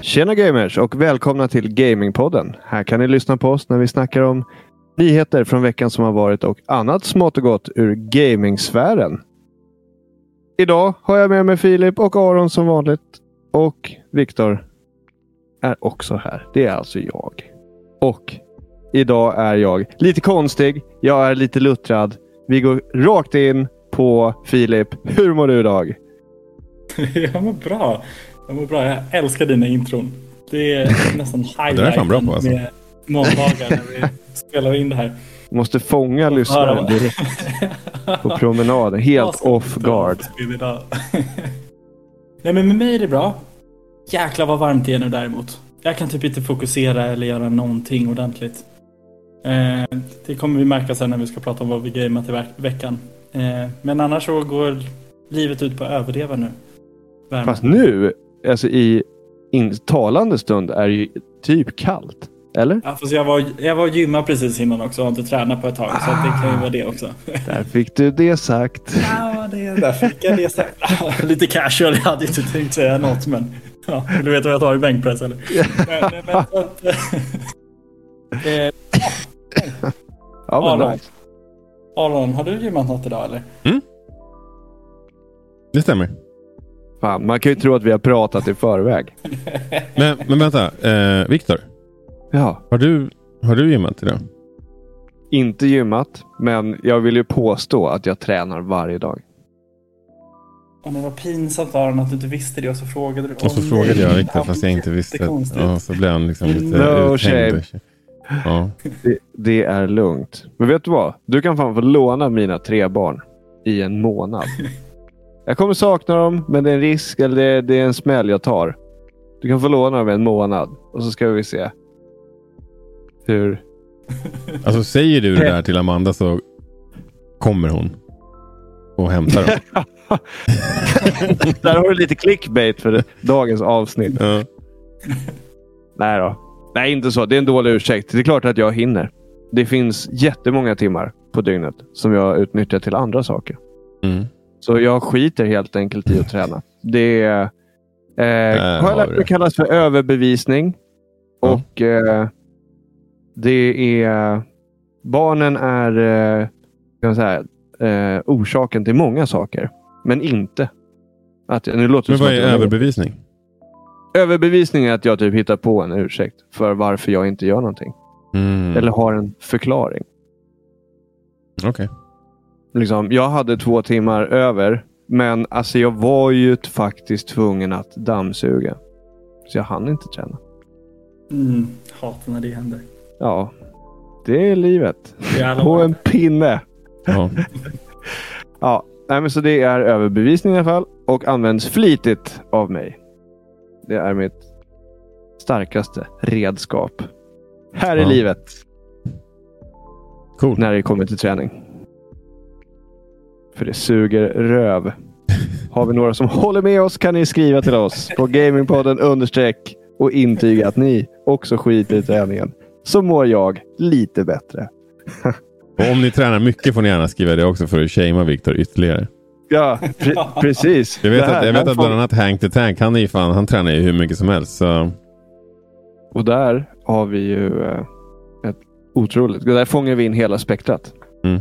Tjena gamers och välkomna till Gamingpodden. Här kan ni lyssna på oss när vi snackar om nyheter från veckan som har varit och annat smått och gott ur gamingsfären. Idag har jag med mig Filip och Aron som vanligt. Och Viktor är också här. Det är alltså jag. Och idag är jag lite konstig. Jag är lite luttrad. Vi går rakt in på Filip. Hur mår du idag? jag mår bra. Jag mår bra. Jag älskar dina intron. Det är nästan Det är fan bra på, alltså. med måndagar när vi spelar in det här. Måste fånga lyssnaren vad- direkt på promenaden. Helt off guard. Nej men med mig är det bra. Jäklar vad varmt det är nu däremot. Jag kan typ inte fokusera eller göra någonting ordentligt. Eh, det kommer vi märka sen när vi ska prata om vad vi gameat i veck- veckan. Eh, men annars så går livet ut på att överleva nu. Värme. Fast nu, alltså i in, talande stund, är det ju typ kallt. Eller? Ja, fast jag var, jag var och gymmade precis innan också och har inte tränat på ett tag. Så att det kan ju vara det också. Där fick du det sagt. Ja, det där fick jag det sagt. Lite casual, jag hade inte tänkt säga något men... Ja, du vet vad jag tar i bänkpress eller? Men, men, men, så att, eh, Ja, men Aron. nice. Aron, har du gymmat något idag eller? Det stämmer. Fan, man kan ju tro att vi har pratat i förväg. Men, men vänta, eh, Viktor. Ja, Har du, har du gymmat idag? inte gymmat, men jag vill ju påstå att jag tränar varje dag. Ja, men vad pinsamt Aron att du inte visste det och så frågade du. Och så frågade jag Viktor fast jag inte visste. Ja, så blev han liksom lite No uthängd. Ja. Det, det är lugnt. Men vet du vad? Du kan fan få låna mina tre barn i en månad. Jag kommer sakna dem, men det är en risk eller det, det är en smäll jag tar. Du kan få låna dem en månad och så ska vi se hur... Alltså säger du det där till Amanda så kommer hon och hämtar dem. Där har du lite clickbait för dagens avsnitt. Ja. Nej då. Nej, inte så. Det är en dålig ursäkt. Det är klart att jag hinner. Det finns jättemånga timmar på dygnet som jag utnyttjar till andra saker. Mm. Så jag skiter helt enkelt i att träna. Det är, eh, Där har jag lärt mig kallas för överbevisning. Ja. Och eh, det är barnen är eh, kan man säga, eh, orsaken till många saker. Men inte att nu låter Men vad är överbevisning? Överbevisning är att jag typ hittar på en ursäkt för varför jag inte gör någonting. Mm. Eller har en förklaring. Okej. Liksom, jag hade två timmar över, men alltså jag var ju faktiskt tvungen att dammsuga. Så jag hann inte träna. Mm, hatar när det händer. Ja, det är livet. Det På en pinne. Ja. Ja, nej, men så det är överbevisning i alla fall och används flitigt av mig. Det är mitt starkaste redskap. Här i Ja. livet Cool. när det kommer till träning. För det suger röv. Har vi några som håller med oss kan ni skriva till oss på gamingpodden understreck och intyga att ni också skiter i träningen. Så mår jag lite bättre. Och om ni tränar mycket får ni gärna skriva det också för att shamea Viktor ytterligare. Ja, pre- precis. Jag vet här- att, jag vet att bland annat Hank the Tank, han, är fan, han tränar ju hur mycket som helst. Så Och där har vi ju eh, ett otroligt. Där fångar vi in hela spektrat Mm.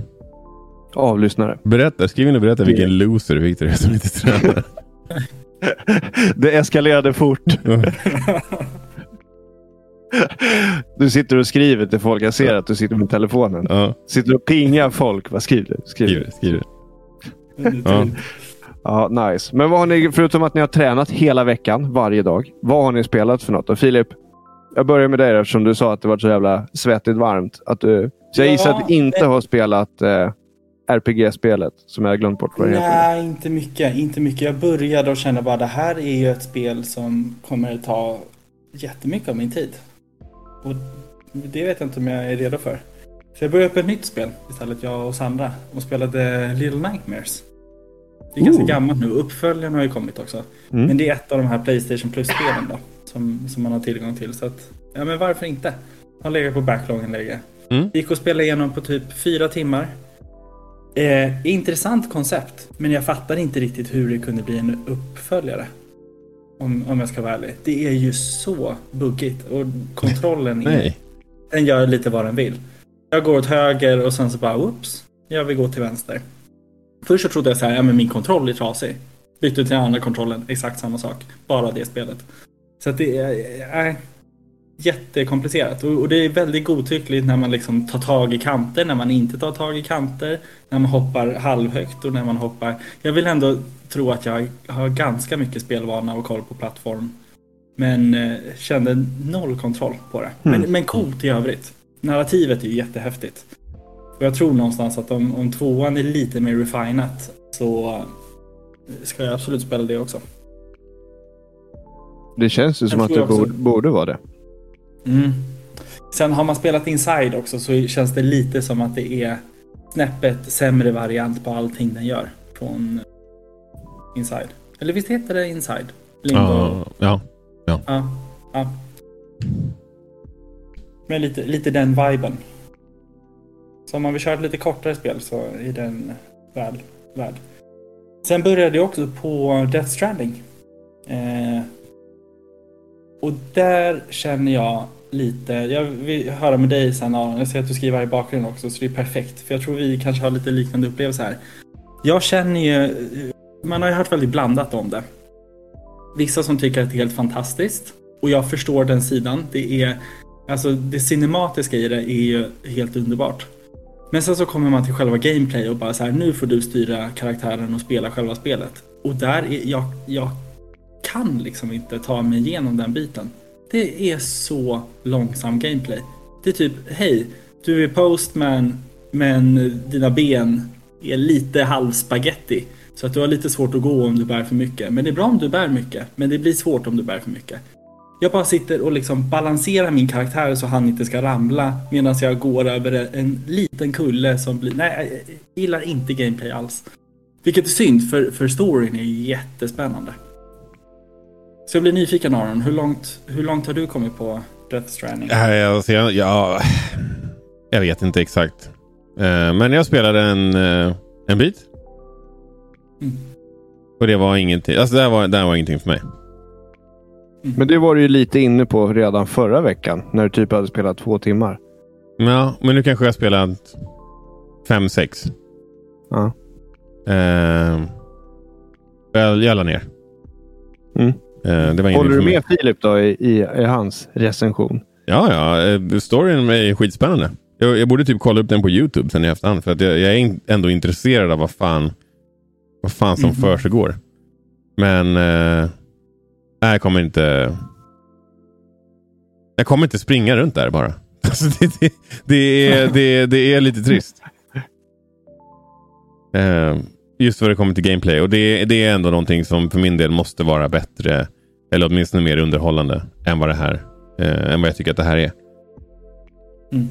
Av lyssnare. berätta, skriv in och berätta vilken loser Viktor är som inte tränar. Det eskalerade fort. Du sitter och skriver till folk. Jag ser att du sitter med telefonen. Ja, Sitter och pingar folk. Vad skriver du? skriv Skriver. det. Skriv det. Ja. Ja, nice. Men vad har ni, förutom att ni har tränat hela veckan, varje dag. Vad har ni spelat för något? Och Filip, jag börjar med dig eftersom du sa att det var så jävla svettigt varmt. Att du, så jag Ja, gissar att du inte har spelat eh, RPG-spelet som jag har glömt bort vad det heter. Nej, inte mycket. Inte mycket. Jag började och kände bara det här är ju ett spel som kommer ta jättemycket av min tid. Och det vet jag inte om jag är redo för. Så jag började upp ett nytt spel istället, jag och Sandra. Och spelade Little Nightmares. Det är ganska Ooh. gammalt nu. Uppföljaren har ju kommit också. Mm. Men det är ett av de här Playstation Plus-spelen då. Som, som man har tillgång till. Så att, ja men varför inte? Har legat på backloggen länge. Mm. Gick och spelade igenom på typ fyra timmar. Eh, intressant koncept, men jag fattar inte riktigt hur det kunde bli en uppföljare. Om, om jag ska vara ärlig. Det är ju så buggigt. Och kontrollen är, Nej. den gör lite vad den vill. Jag går åt höger och sen så bara oops. Jag vill gå till vänster. Först så trodde jag så här, ja men min kontroll är trasig. Bytte till den andra kontrollen, exakt samma sak. Bara det spelet. Så att det är äh, jättekomplicerat. Och, och det är väldigt godtyckligt när man liksom tar tag i kanter, när man inte tar tag i kanter. När man hoppar halvhögt och när man hoppar. Jag vill ändå tro att jag har ganska mycket spelvana och koll på plattform. Men eh, kände noll kontroll på det. Men, men coolt i övrigt. Narrativet är ju jättehäftigt. Och jag tror någonstans att om, om tvåan är lite mer refinat så ska jag absolut spela det också. Det känns ju som att det borde, borde vara det. Mm. Sen har man spelat Inside också så känns det lite som att det är snäppet sämre variant på allting den gör från Inside. Eller visst heter det Inside? Limbo. Ja, ja. Ja, ja. Men lite, lite den viben. Så om man vill köra ett lite kortare spel så är den väl värd. Sen började jag också på Death Stranding. Eh, och där känner jag lite, jag vill höra med dig sen Aron, jag ser att du skriver här i bakgrunden också så det är perfekt. För jag tror vi kanske har lite liknande upplevelser här. Jag känner ju, man har ju hört väldigt blandat om det. Vissa som tycker att det är helt fantastiskt. Och jag förstår den sidan. Det är Alltså det cinematiska i det är ju helt underbart. Men sen så kommer man till själva gameplay och bara så här, nu får du styra karaktären och spela själva spelet. Och där är jag, jag kan liksom inte ta mig igenom den biten. Det är så långsam gameplay. Det är typ, hej, du är postman men dina ben är lite halvspaghetti. Så att du har lite svårt att gå om du bär för mycket. Men det är bra om du bär mycket. Men det blir svårt om du bär för mycket. Jag bara sitter och liksom balanserar min karaktär så han inte ska ramla medan jag går över en liten kulle som blir... Nej, jag gillar inte gameplay alls. Vilket är synd, för, för storyn är jättespännande. Så jag blir nyfiken Aron, hur långt, hur långt har du kommit på Death Stranding? Nej, Alltså, jag, jag, jag vet inte exakt. Eh, men jag spelade en, eh, en bit. Mm. Och det var ingenting. Alltså det här var, det här var ingenting för mig. Men det var du ju lite inne på redan förra veckan. När du typ hade spelat två timmar. Ja, men nu kanske jag har spelat fem, sex. Ja. Eh, jag, jag la ner. Mm. Eh, Håller du med Filip då i, i, i hans recension? Ja, ja. eh, Storyn är skitspännande. Jag, jag borde typ kolla upp den på YouTube sen i efterhand. För att jag, jag är ändå intresserad av vad fan, vad fan som Mhm. försiggår. Men eh, jag kommer inte... Jag kommer inte springa runt där bara. Alltså, det, det, det, är, det, det är lite trist. Eh, just vad det kommer till gameplay. Och det, det är ändå någonting som för min del måste vara bättre. Eller åtminstone mer underhållande än vad det här eh, än vad jag tycker att det här är. Mm.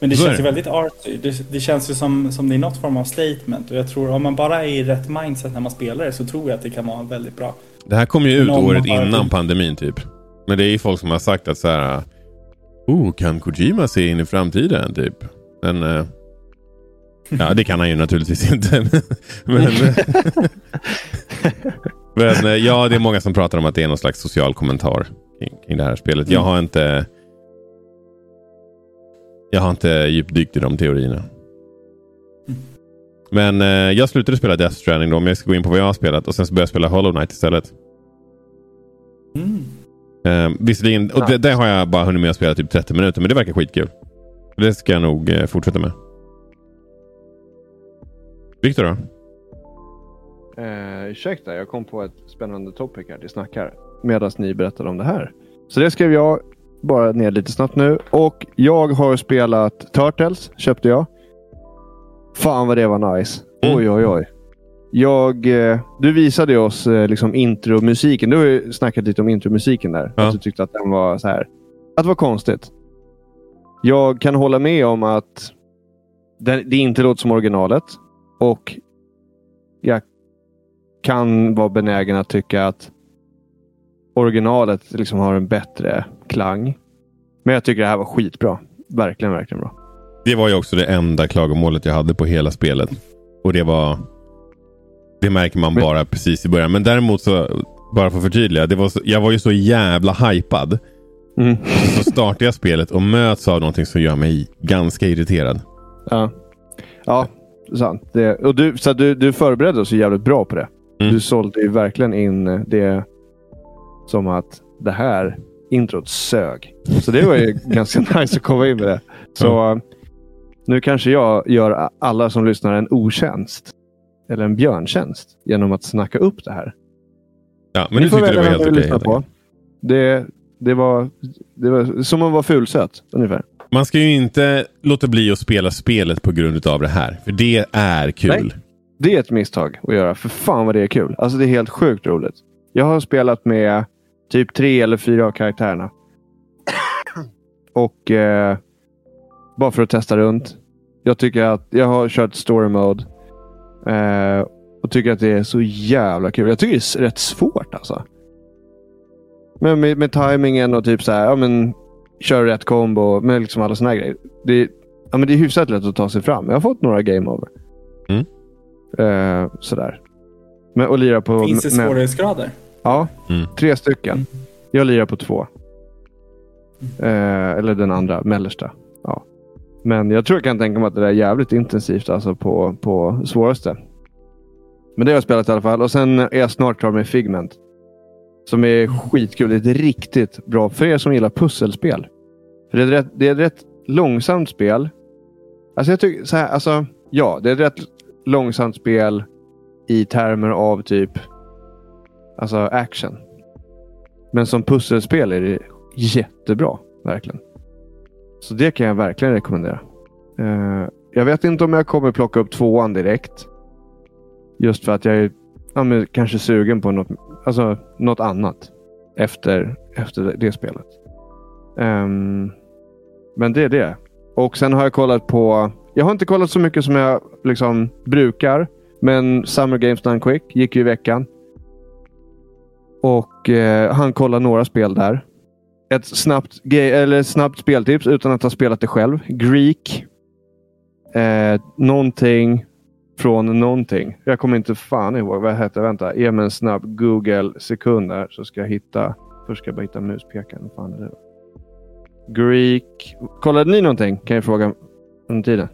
Men det Så känns ju det. väldigt arty. Det, det känns ju som, som det är något form av statement. Och jag tror om man bara är i rätt mindset när man spelar det så tror jag att det kan vara väldigt bra. Det här kom ju ut året innan pandemin typ. Men det är ju folk som har sagt att så här. Oh, kan Kojima se in i framtiden typ? Men eh, ja, det kan han ju naturligtvis inte. men, men eh, ja, det är många som pratar om att det är någon slags social kommentar kring, kring det här spelet. Jag har inte. Jag har inte djupdykt i de teorierna. Men eh, jag slutade spela Death Stranding då, om jag ska gå in på vad jag har spelat och sen så började jag spela Hollow Knight istället. Mm. Eh, visserligen, och det, det har jag bara hunnit med att spela typ 30 minuter, men det verkar skitkul. Det ska jag nog eh, fortsätta med. Viktor då? Eh, ursäkta, jag kom på ett spännande topic här till snackar. Medan ni berättade om det här. Så det skrev jag bara ner lite snabbt nu. Och jag har spelat Turtles, köpte jag. Fan vad det var nice. Mm. Oj, oj, oj. Jag, eh, du visade oss eh, liksom intromusiken. Du har ju snackat lite om intromusiken där. Ja. Att du tyckte att den var så här. Att det var konstigt. Jag kan hålla med om att det inte låter som originalet. Och jag kan vara benägen att tycka att originalet liksom har en bättre klang. Men jag tycker det här var skitbra. Verkligen, verkligen bra. Det var ju också det enda klagomålet jag hade på hela spelet. Och det var Det märker man bara precis i början. Men däremot så, bara för att förtydliga. Det var så, jag var ju så jävla hypad. Mm. Så startar jag spelet och möts av någonting som gör mig ganska irriterad. Ja, ja sant. Det, och du, så du, du förberedde oss jävligt bra på det. Mm. Du sålde ju verkligen in det som att det här introt sög. Så det var ju ganska nice att komma in med det. Så nu kanske jag gör alla som lyssnar en otjänst. Eller en björntjänst. Genom att snacka upp det här. Ja, men Ni du tyckte det var helt okej. Det, det, var, det var som att vara fulsöt ungefär. Man ska ju inte låta bli att spela spelet på grund av det här. För det är kul. Nej. Det är ett misstag att göra. För fan vad det är kul. Alltså det är helt sjukt roligt. Jag har spelat med typ tre eller fyra av karaktärerna. Och eh, bara för att testa runt. Jag tycker att jag har kört story mode. Eh, och tycker att det är så jävla kul. Jag tycker det är rätt svårt alltså. Men med, med tajmingen och typ så här, ja men kör rätt kombo med liksom alla såna här grejer. Det, ja, men det är hyfsat lätt att ta sig fram. Jag har fått några game over. Mm. Eh, sådär. Men, och lira på... Finns det med- svårighetsgrader? Ja, Mm. tre stycken. Mm. Jag lirar på två. Eh, eller den andra, mellersta. Ja. Men jag tror jag kan tänka mig att det där är jävligt intensivt alltså på, på svåraste. Men det har jag spelat i alla fall. Och sen är jag snart klar med Figment. Som är skitkul. Det är ett riktigt bra, för er som gillar pusselspel. För det, är ett rätt, det är ett rätt långsamt spel. Alltså jag tycker så här, alltså ja, det är ett rätt långsamt spel i termer av typ alltså action. Men som pusselspel är det jättebra, verkligen. Så det kan jag verkligen rekommendera. Eh, jag vet inte om jag kommer plocka upp tvåan direkt. Just för att jag är ja, men kanske sugen på något, alltså, något annat efter, efter det, spelet. Um, men det är det. Och sen har jag kollat på... Jag har inte kollat så mycket som jag liksom brukar. Men Summer Games Done Quick gick ju i veckan. Och eh, han kollar några spel där. Ett snabbt, eller snabbt speltips utan att ha spelat det själv. Greek. Eh, någonting från någonting. Jag kommer inte fan ihåg vad det hette. Vänta, ge mig en snabb Google sekund där så ska jag hitta. Först ska jag bara hitta muspekaren. Vad fan är det? Greek. Kollade ni någonting? Kan jag fråga under tiden.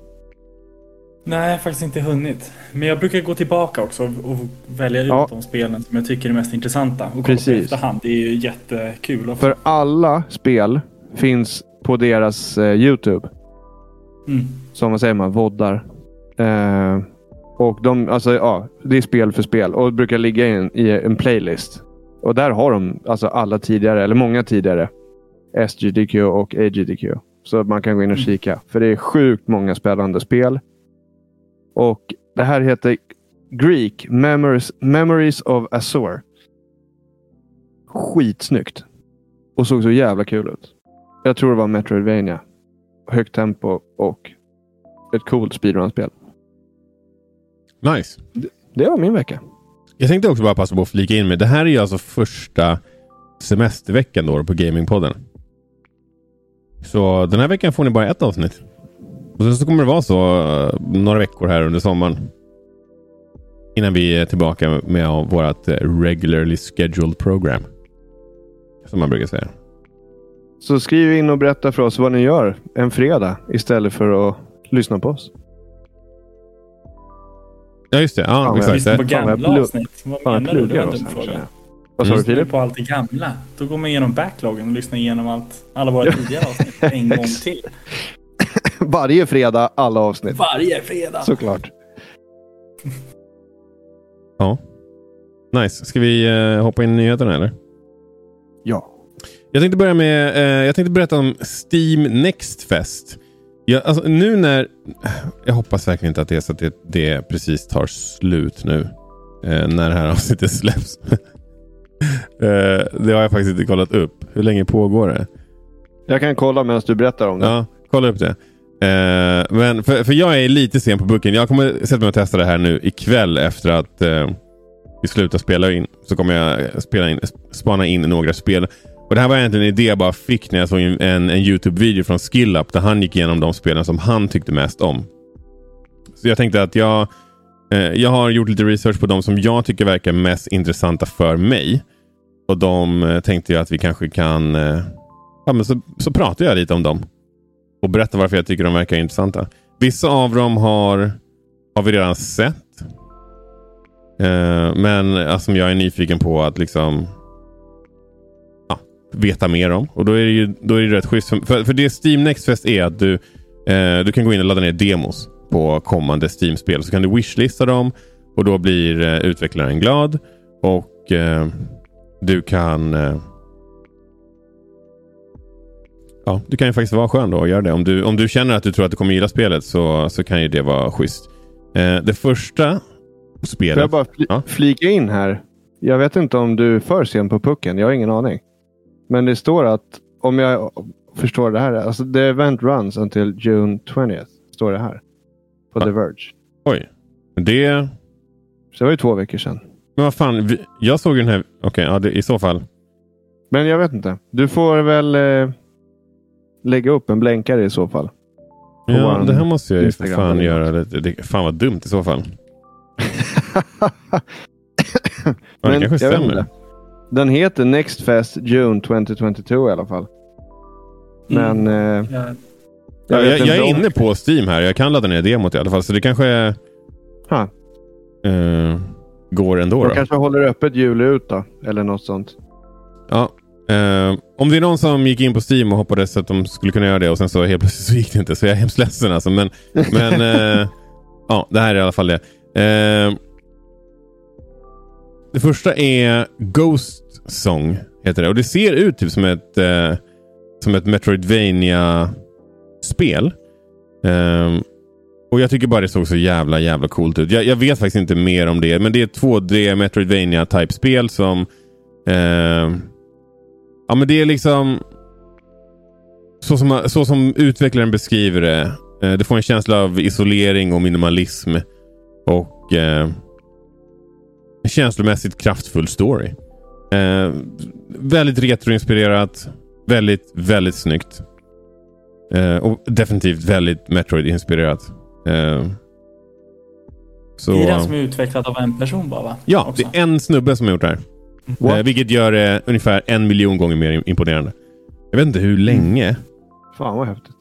Nej, jag har faktiskt inte hunnit. Men jag brukar gå tillbaka också och välja ut Ja. de spelen som jag tycker är mest intressanta. Och kolla Precis. efterhand. Det är ju jättekul också. För alla spel finns på deras eh, YouTube. Mm. Som vad säger man? Voddar. Eh, och de, alltså, ja, det är spel för spel och brukar ligga i en, i en playlist. Och där har de alltså alla tidigare, eller många tidigare, SGDQ och AGDQ. Så man kan gå in och kika. För det är sjukt många spännande spel. Och det här heter Greek Memories, Memories of Azor. Skitsnyggt. Och såg så jävla kul ut. Jag tror det var Metroidvania. Högt tempo och ett coolt speedrun-spel. Nice. Det var min vecka. Jag tänkte också bara passa på att flika in med. Det här är ju alltså första semesterveckan då på Gamingpodden. Så den här veckan får ni bara ett avsnitt. Och sen så kommer det vara så eh, några veckor här under sommaren. Innan vi är tillbaka med vårt eh, regularly scheduled program. Som man brukar säga. Så skriv in och berätta för oss vad ni gör en fredag istället för att lyssna på oss. Ja just det. Ja, Fan, exakt. Lyssna på Fan, gamla plugg- avsnitt. Vad Fan, menar du? Det var en dum fråga. Vad sa du Filip? på allt det gamla? Då går man igenom backloggen och lyssnar igenom allt, alla våra tidigare avsnitt en gång till. Varje fredag, alla avsnitt. Varje fredag! Såklart. Ja. Nice. Ska vi eh, hoppa in i nyheterna eller? Ja. Jag tänkte börja med, eh, jag tänkte berätta om Steam Next Fest. Jag, alltså, nu när, jag hoppas verkligen inte att det är så att det, det precis tar slut nu. Eh, när det här avsnittet släpps. eh, det har jag faktiskt inte kollat upp. Hur länge pågår det? Jag kan kolla medan du berättar om det. Ja, kolla upp det. Eh, men för, för jag är lite sen på bucken. Jag kommer sätta mig och testa det här nu ikväll efter att eh, vi slutar spela in. Så kommer jag spela in, spana in några spel. Och Det här var egentligen en idé jag bara fick när jag såg en, en, YouTube-video från SkillUp där han gick igenom de spelen som han tyckte mest om. Så jag tänkte att jag, Eh, jag har gjort lite research på de som jag tycker verkar mest intressanta för mig. Och de eh, tänkte jag att vi kanske kan... Eh, ja, men så, så pratar jag lite om dem. Och berättar varför jag tycker de verkar intressanta. Vissa av dem har, har vi redan sett. Eh, men alltså, jag är nyfiken på att liksom veta mer om. Och då är det ju då är det rätt schysst. För, för det Steam Next Fest är att du, eh, du kan gå in och ladda ner demos på kommande Steam-spel. Så kan du wishlista dem och då blir eh, utvecklaren glad. Och eh, du kan eh, Ja, du kan ju faktiskt vara skön då och göra det. Om du, om du känner att du tror att du kommer gilla spelet så, så kan ju det vara schysst. Eh, det första spelet... Får jag bara fli Ja. flika in här? Jag vet inte om du är för sen på pucken. Jag har ingen aning. Men det står att, om jag förstår det här, alltså the event runs until June 20th. Står det här. På Va? The Verge. Oj. Det... Så det var ju två veckor sedan. Men vad fan, vi, jag såg den här... Okej, ja, det, i så fall. Men jag vet inte. Du får väl eh, lägga upp en blänkare i så fall. Ja, det här måste jag ju för fan göra. Det, det, fan vad dumt i så fall. Ja, det kanske jag vet stämmer. Den heter Next Fest June 2022 i alla fall. Men eh, Ja, Ja, jag jag, jag är inne på Steam här. Jag kan ladda ner demot i alla fall. Så det kanske är, Ha, eh, går ändå. de Då. kanske håller öppet jul ut då. Eller något sånt. Ja. Eh, om det är någon som gick in på Steam och hoppades att de skulle kunna göra det och sen så helt plötsligt så gick det inte. Så jag är hemskt ledsen alltså. Men, men eh, ja, det här är i alla fall det. Det första är Ghost Song. Heter det. Och det ser ut typ som ett, eh, som ett Metroidvania-spel. um, och jag tycker bara det såg så jävla jävla coolt ut. Jag, jag vet faktiskt inte mer om det. Men det är ett 2D Metroidvania type spel som... Eh, ja men det är liksom... Så som, så som utvecklaren beskriver det. Eh, du får en känsla av isolering och minimalism. Och eh, känslomässigt kraftfull story. Eh, väldigt retroinspirerat. Väldigt, väldigt snyggt. Eh, och definitivt väldigt Metroid-inspirerat. Eh, så, Det är den som är utvecklad av en person bara va? ja, Också. det är en snubbe som har gjort det här. What? Eh, vilket gör det ungefär en miljon gånger mer imponerande. Jag vet inte hur länge. Fan vad häftigt.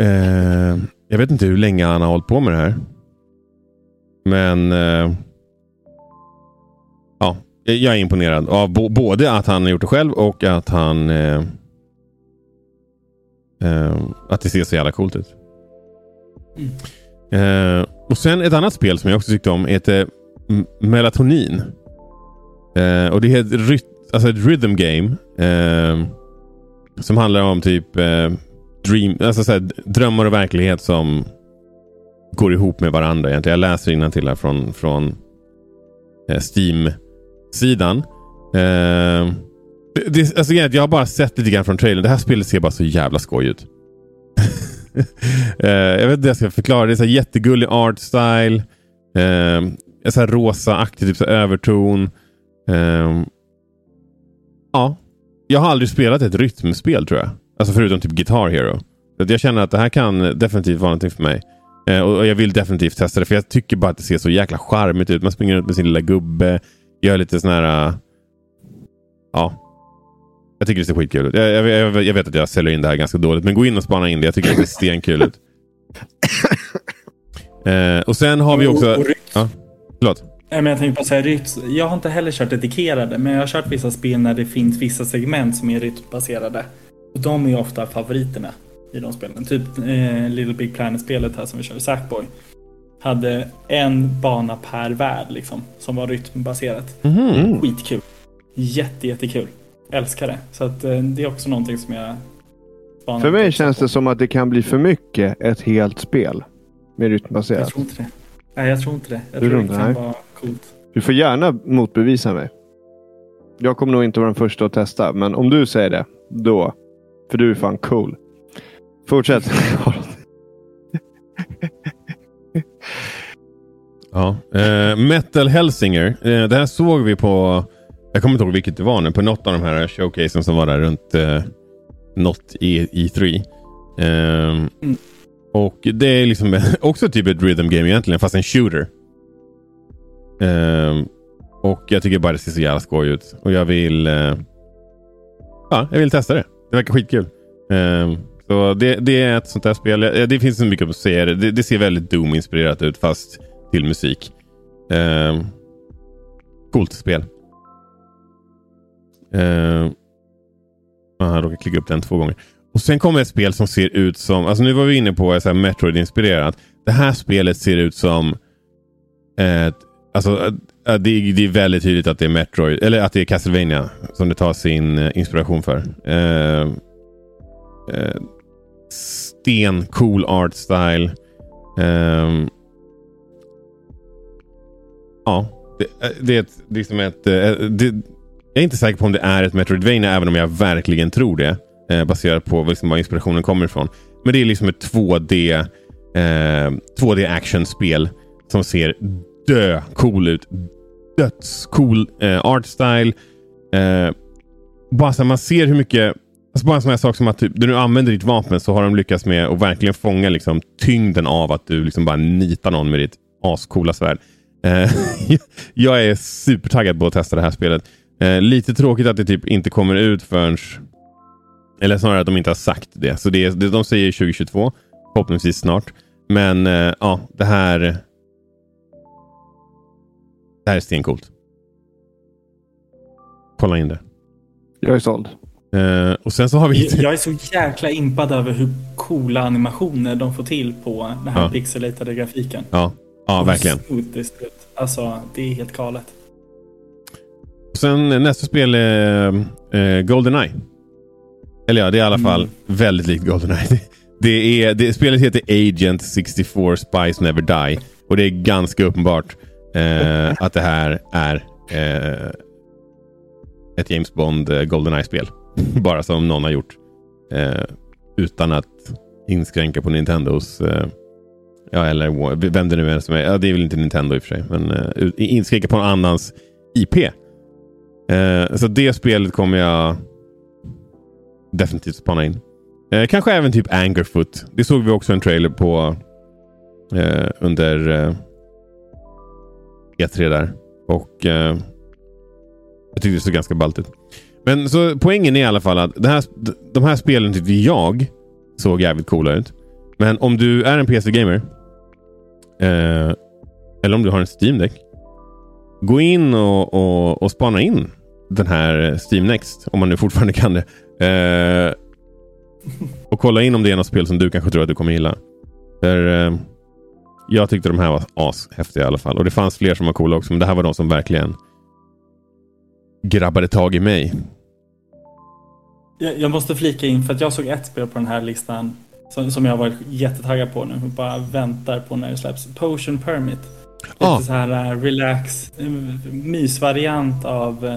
Eh, jag vet inte hur länge han har hållit på med det här. Men eh, jag är imponerad av både att han har gjort det själv och att han eh, eh, att det ser så jävla coolt ut. Eh, och sen ett annat spel som jag också tyckte om heter M- Melatonin. Eh, och det är ett, ryt- alltså ett rhythm game. Eh, som handlar om typ eh, dream, alltså så här, drömmar och verklighet som går ihop med varandra. Egentligen. Jag läser till här från, från eh, Sidan. Eh, det, alltså, jag har bara sett lite grann från trailern. Det här spelet ser bara så jävla skoj ut. eh, jag vet inte hur jag ska förklara. Det är så här jättegullig art style. Eh, så här rosa-aktig typ så här överton. Eh, ja, jag har aldrig spelat ett rytmspel tror jag. Alltså förutom typ Guitar Hero. Så jag känner att det här kan definitivt vara någonting för mig. Eh, och, och jag vill definitivt testa det för jag tycker bara att det ser så jäkla charmigt ut. Man springer runt med sin lilla gubbe. Gör lite sån här... Uh, ja. Jag tycker det ser skitkul ut. Jag, jag, jag, jag vet att jag säljer in det här ganska dåligt. Men gå in och spana in det. Jag tycker det ser stenkul ut. Eh, och sen har vi också... Och, och rytm. Ja, förlåt. Nej, men jag tänkte bara säga rytm. Jag har inte heller kört dedikerade, men jag har kört vissa spel när det finns vissa segment som är rytmbaserade. Och de är ju ofta favoriterna i de spelen. Typ eh, Little Big Planet-spelet här som vi kör, Sackboy. Hade en bana per värld liksom, som var rytmbaserat. Mhm. Skitkul. Jätte, jättekul. Älskar det. Så att, eh, det är också någonting som jag För mig känns det som att det kan bli för mycket ett helt spel. Med Jag rytmbaserat. tror inte det. Nej, jag tror inte det. Jag Du tror det kan vara coolt. Du får gärna motbevisa mig. Jag kommer nog inte vara den första att testa, men om du säger det, då. För du är fan cool. Fortsätt. Ja. Eh, Metal Helsinger. Eh, det här såg vi på... Jag kommer inte ihåg vilket det var nu. På något av de här showcasen som var där runt eh, något i E3. Mm. Ehm, och det är liksom också typ ett rhythm game egentligen, fast en shooter. Ehm, och jag tycker bara det ser så jävla skoj ut. Och jag vill... eh, ja, jag vill testa det. Det verkar skitkul. Ehm, så det, det är ett sånt där spel. Det finns så mycket att säga. Det, det ser väldigt Doom-inspirerat ut fast till musik. Eh, coolt spel. Eh, jag råkade klicka upp den två gånger. Och Sen kommer ett spel som ser ut som, alltså nu var vi inne på så här Metroid-inspirerat. Det här spelet ser ut som ett, alltså eh, eh, det, är- det är väldigt tydligt att det är Metroid, eller att det är Castlevania som det tar sin eh, inspiration för. Ehm, eh, eh, sten, cool art style. Um, ja, det, eh, det är ett, det är ett, eh, det, jag är inte säker på om det är ett Metroidvania även om jag verkligen tror det. Eh, baserat på liksom var inspirationen kommer ifrån. Men det är liksom ett 2D, eh, 2D actionspel som ser dö cool ut. Dödscool eh, art style. Eh, bara så här, man ser hur mycket Alltså bara en sån här sak som att typ, när du använder ditt vapen så har de lyckats med att verkligen fånga liksom, tyngden av att du liksom bara nitar någon med ditt ascoola svärd. Eh, jag är supertaggad på att testa det här spelet. Eh, lite tråkigt att det typ inte kommer ut förrän... Eller snarare att de inte har sagt det. Så det är, det- de säger 2022. Förhoppningsvis snart. Men eh, ja, det här... Det här är stencoolt. Kolla in det. Jag är såld. Eh, och sen så har vi... Jag är så jäkla impad över hur coola animationer de får till på den här Ja. pixelatade grafiken. Ja, ja Och verkligen. det. Alltså, det är helt galet. Och sen nästa spel är eh, Goldeneye. Eller ja, det är i alla fall Mm. väldigt likt Goldeneye. Det, det är, det, spelet heter Agent 64 Spies Never Die. Och det är ganska uppenbart eh, att det här är eh, ett James Bond eh, Goldeneye-spel. Bara som någon har gjort. Eh, utan att inskränka på Nintendos eh, Ja, eller vem det nu är som är. Ja, det är väl inte Nintendo i och för sig. Men eh, inskränka på någon annans IP. Eh, så det spelet kommer jag definitivt spana in. Eh, kanske även typ Angerfoot. Det såg vi också en trailer på eh, under eh, E3 där. Och eh, jag tyckte det såg ganska ballt ut. Men så poängen är i alla fall att det här, de här spelen tyckte jag såg jävligt coola ut. Men om du är en PC-gamer eh, eller om du har en Steam Deck Gå in och, och, och spana in den här Steam Next, om man nu fortfarande kan det. Eh, och kolla in om det är något spel som du kanske tror att du kommer gilla. För, eh, jag tyckte de här var ashäftiga i alla fall. Och det fanns fler som var coola också, men det här var de som verkligen grabbade tag i mig. Jag, jag måste flika in för att jag såg ett spel på den här listan som, som jag varit jättetaggad på nu och bara väntar på när det släpps. Potion Permit. Lite Ah. så här uh, relax, uh, mysvariant av uh,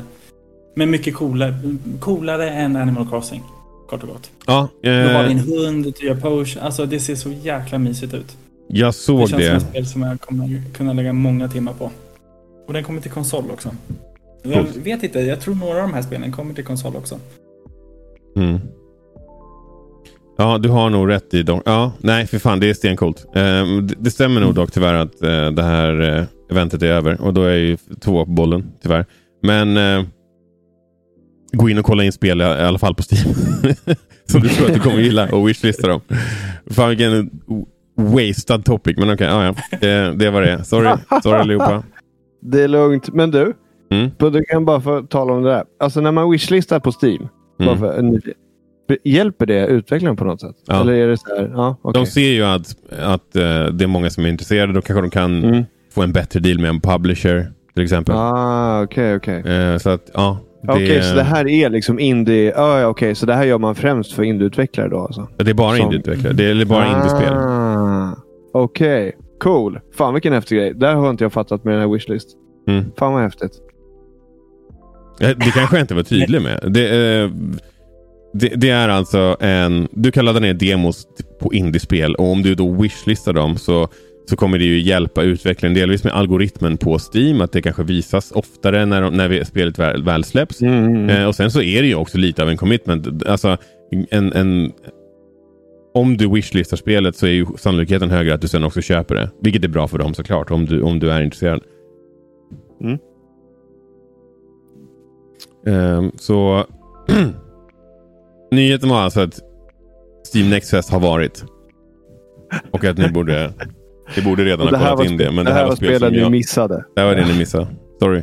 men mycket coolare, coolare än Animal Crossing. Kort och gott. Ja, Du har eh, din hund, du gör potion. Alltså det ser så jäkla mysigt ut. jag Det såg känns som det. ett spel som jag kommer kunna lägga många timmar på. Och den kommer till konsol också. Jag vet inte, jag tror några av de här spelen kommer till konsol också. Mm. Ja, du har nog rätt i dem. Ja, nej, för fan, det är stencoolt. Eh, det, stämmer nog dock tyvärr att eh, det här eh, eventet är över. Och då är jag ju två på bollen, tyvärr. Men eh, gå in och kolla in spel i, alla fall på Steam. Som du tror att du kommer gilla och wishlista dem. Fan vilken wasted topic. Men okej, ja, ja. Det, det var det. Sorry, sorry allihopa. Det är lugnt. Men du, Mm. du kan bara få tala om det där. Alltså när man wishlistar på Steam. Mm. hjälper det utvecklaren på något sätt? Ja. Eller är det så här? Ja, okej. De ser ju att, att eh, det är många som är intresserade. Då kanske de kan Mm. få en bättre deal med en publisher till exempel. Ah, okej, okej. Eh, så att, ja. Det, Okej, så det här är liksom indie... Ah, ja, okej, så det här gör man främst för indieutvecklare då alltså? det är bara som- indieutvecklare. Det är bara indiespel. Ah, Okej, cool. Fan vilken häftig grej. Där har inte jag fattat med den här wishlist. Mm. Fan vad häftigt. Det kanske jag inte var tydlig med. Det, eh, det, det är alltså en... Du kan ladda ner demos på indiespel och om du då wishlistar dem så, så kommer det ju hjälpa utvecklaren. Delvis med algoritmen på Steam. Att det kanske visas oftare när, de- när vi, spelet väl, väl släpps. Mm, mm, mm. Eh, och sen så är det ju också lite av en commitment. Alltså, en, en, om du wishlistar spelet så är ju sannolikheten högre att du sen också köper det. Vilket är bra för dem såklart, om du, om du är intresserad. Mm. Ehm, så nyheten var alltså att Steam Next Fest har varit. Och att ni borde, ni borde redan ha kollat in det. Men det här var spelen som ni jag, missade. det här var det ni missade. Sorry.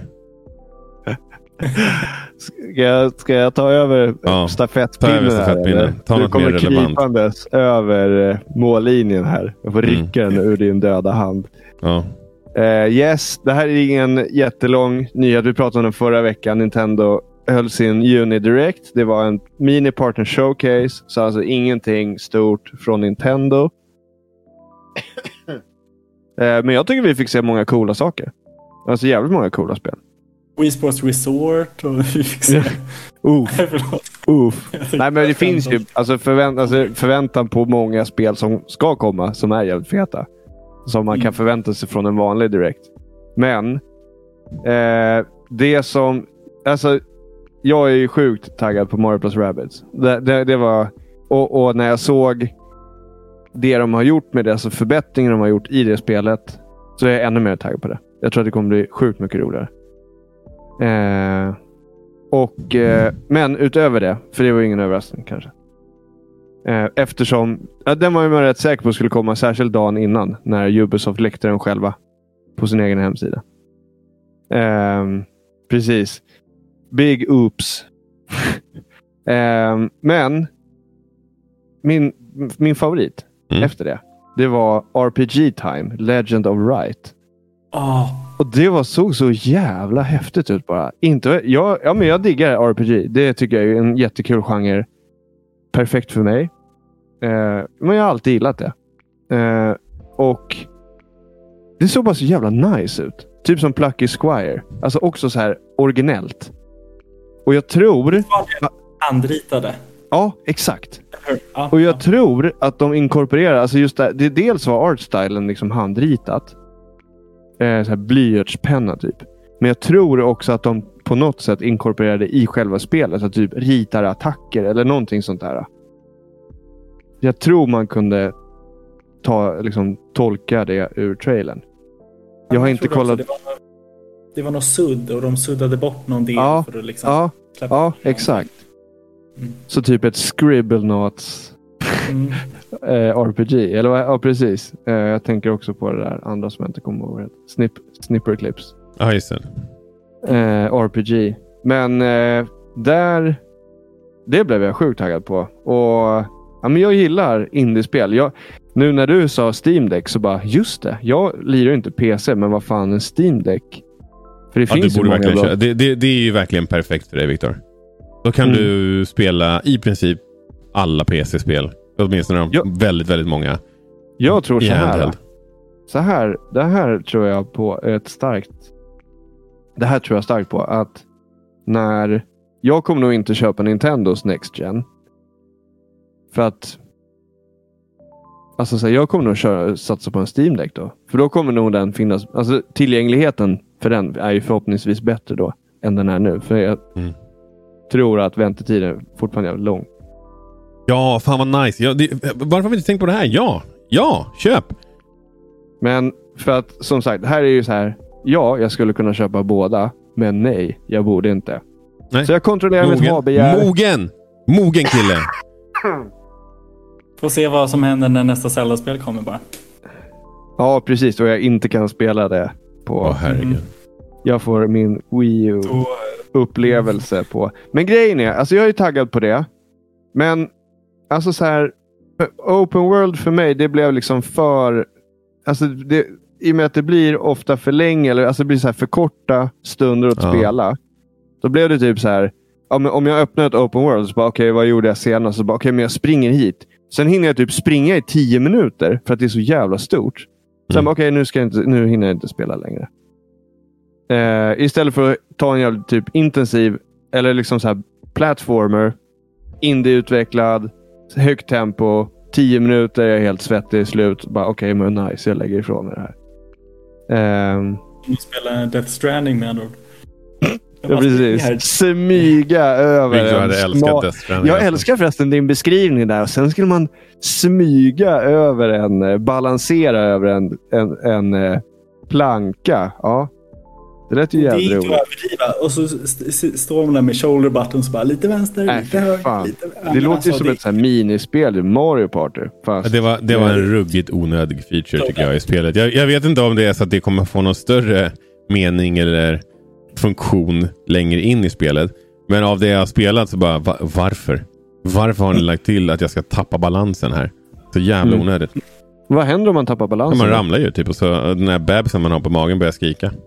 Ska jag, ska jag ta över Ja, stafettpinnen? ta över stafettpinnen. Ta du kommer krypandes över eh, mållinjen här. Jag får Mm. rycka den ur din döda hand. Ja. Eh, yes, det här är ingen jättelång nyhet. Vi pratade om den förra veckan. Nintendo höll sin Juni Direct. Det var en mini partner showcase. Så alltså ingenting stort från Nintendo. eh, men jag tycker vi fick se många coola saker. Alltså jävligt många coola spel. Wii Sports Resort och vi fick se... Uff, Nej, men det finns ju alltså förvänt alltså förväntan på många spel som ska komma som är jävligt feta. Som man kan Mm. förvänta sig från en vanlig direkt. Men eh, det som... Alltså, jag är ju sjukt taggad på Mario Plus Rabbids. Det, det, det var... Och, och när jag såg det de har gjort med det, alltså förbättringen de har gjort i det spelet, så är jag ännu mer taggad på det. Jag tror att det kommer bli sjukt mycket roligare. Eh, och, eh, men utöver det, för det var ingen överraskning kanske. Eh, eftersom, ja, den var man rätt säker på skulle komma, särskilt dagen innan, när Ubisoft läckte den själva på sin egen hemsida. Ehm, precis. Big oops. Ehm, men min, min favorit Mm. efter det, det var RPG Time, Legend of Right. Ah, Och det var, såg så jävla häftigt ut bara. Inte, jag, ja, men jag diggar RPG. Det tycker jag är en jättekul genre. Perfekt för mig. Eh, men jag har alltid gillat det. Eh, och Det såg bara så jävla nice ut. Typ som Plucky Squire. Alltså också så här originellt. Och jag tror... handritade. Ja, exakt. Ja, Och jag ja. tror att de inkorporerar, alltså just det, det dels var artstylen liksom handritat. Eh, så här blyertspenna typ. Men jag tror också att de på något sätt inkorporerade i själva spelet. Att typ ritar attacker eller någonting sånt där. Jag tror man kunde ta, liksom, tolka det ur trailern. Jag har inte kollat. Det var, det var något sudd och de suddade bort någon del Ja, för att liksom Ja, släppa ja, exakt. Mm. Så typ ett Scribblenauts Mm. eh, RPG. Eller vad? Ja, precis. Eh, jag tänker också på det där andra som jag inte kommer ihåg. Snip, snipper Clips. Ja, just det. Eh, RPG. Men eh, där... Det blev jag sjukt taggad på. Och ja, men Jag gillar indiespel. Jag, nu när du sa Steam Deck så bara, just det. Jag lirar inte PC, men vad fan en Steam Deck? För det Ja, du finns ju borde verkligen köra. Det, det, det är ju verkligen perfekt för dig Viktor. Då kan Mm. du spela i princip alla PC-spel. Åtminstone de Ja. väldigt, väldigt många. Jag tror så här. Så här. Det här tror jag på ett starkt... Det här tror jag starkt på. Att när... Jag kommer nog inte köpa Nintendos Next Gen. För att... Alltså så här, jag kommer nog köra, satsa på en Steam Deck då. För då kommer nog den finnas... Alltså tillgängligheten för den är ju förhoppningsvis bättre då. Än den är nu. För jag Mm. tror att väntetiden fortfarande är lång. Ja, fan vad nice. Ja, det, varför har vi inte tänkt på det här? Ja, ja, köp! Men för att som sagt, här är ju så här. Ja, jag skulle kunna köpa båda. Men nej, jag borde inte. Nej. Så jag kontrollerar mitt ha-begär. Mogen! Mogen kille! Får se vad som händer när nästa Zelda-spel kommer bara. Ja, precis. Och jag inte kan spela det på... Åh herregud. Mm. Jag får min Wii U-upplevelse på. Men grejen är, alltså jag är taggad på det. Men alltså så här. Open World för mig, det blev liksom för... Alltså det, I och med att det blir ofta för länge, eller alltså det blir så här för korta stunder att Ja. spela. Då blev det typ så här. Om jag öppnar ett Open World, så bara okej, vad gjorde jag senast? Så bara okej, men jag springer hit. Sen hinner jag typ springa i tio minuter för att det är så jävla stort. Sen Mm. okej, nu, ska jag inte, nu hinner jag inte spela längre. Eh, istället för att ta en jävligt typ intensiv, eller liksom så här platformer, indieutvecklad, högt tempo, tio minuter, jag är helt svettig i slut. Bara okej, men nice, jag lägger ifrån mig det här. Ehm, de spelar Death Stranding med andra ord. Jag ja, precis. Smyga över en hade älskat. Jag älskar förresten din beskrivning där. Och sen skulle man smyga över en, eh, balansera över en, en, en eh, planka. Ja. Det lät ju Det är jävligt inte att roligt. överdriva. Och så st- st- står man där med shoulder buttons bara lite vänster, Nej, lite höger, lite... Det låter ju alltså, som det- ett så här minispel i Mario Party. Fast Det var, det var en ruggigt onödig feature tycker jag i spelet. Jag, jag vet inte om det är så att det kommer få någon större mening eller funktion längre in i spelet. Men av det jag har spelat så bara, va, varför? Varför har ni lagt till att jag ska tappa balansen här? Så jävla Mm. onödigt. Vad händer om man tappar Ja, balansen? man ramlar ju typ och så den här bebisen man har på magen börjar skrika.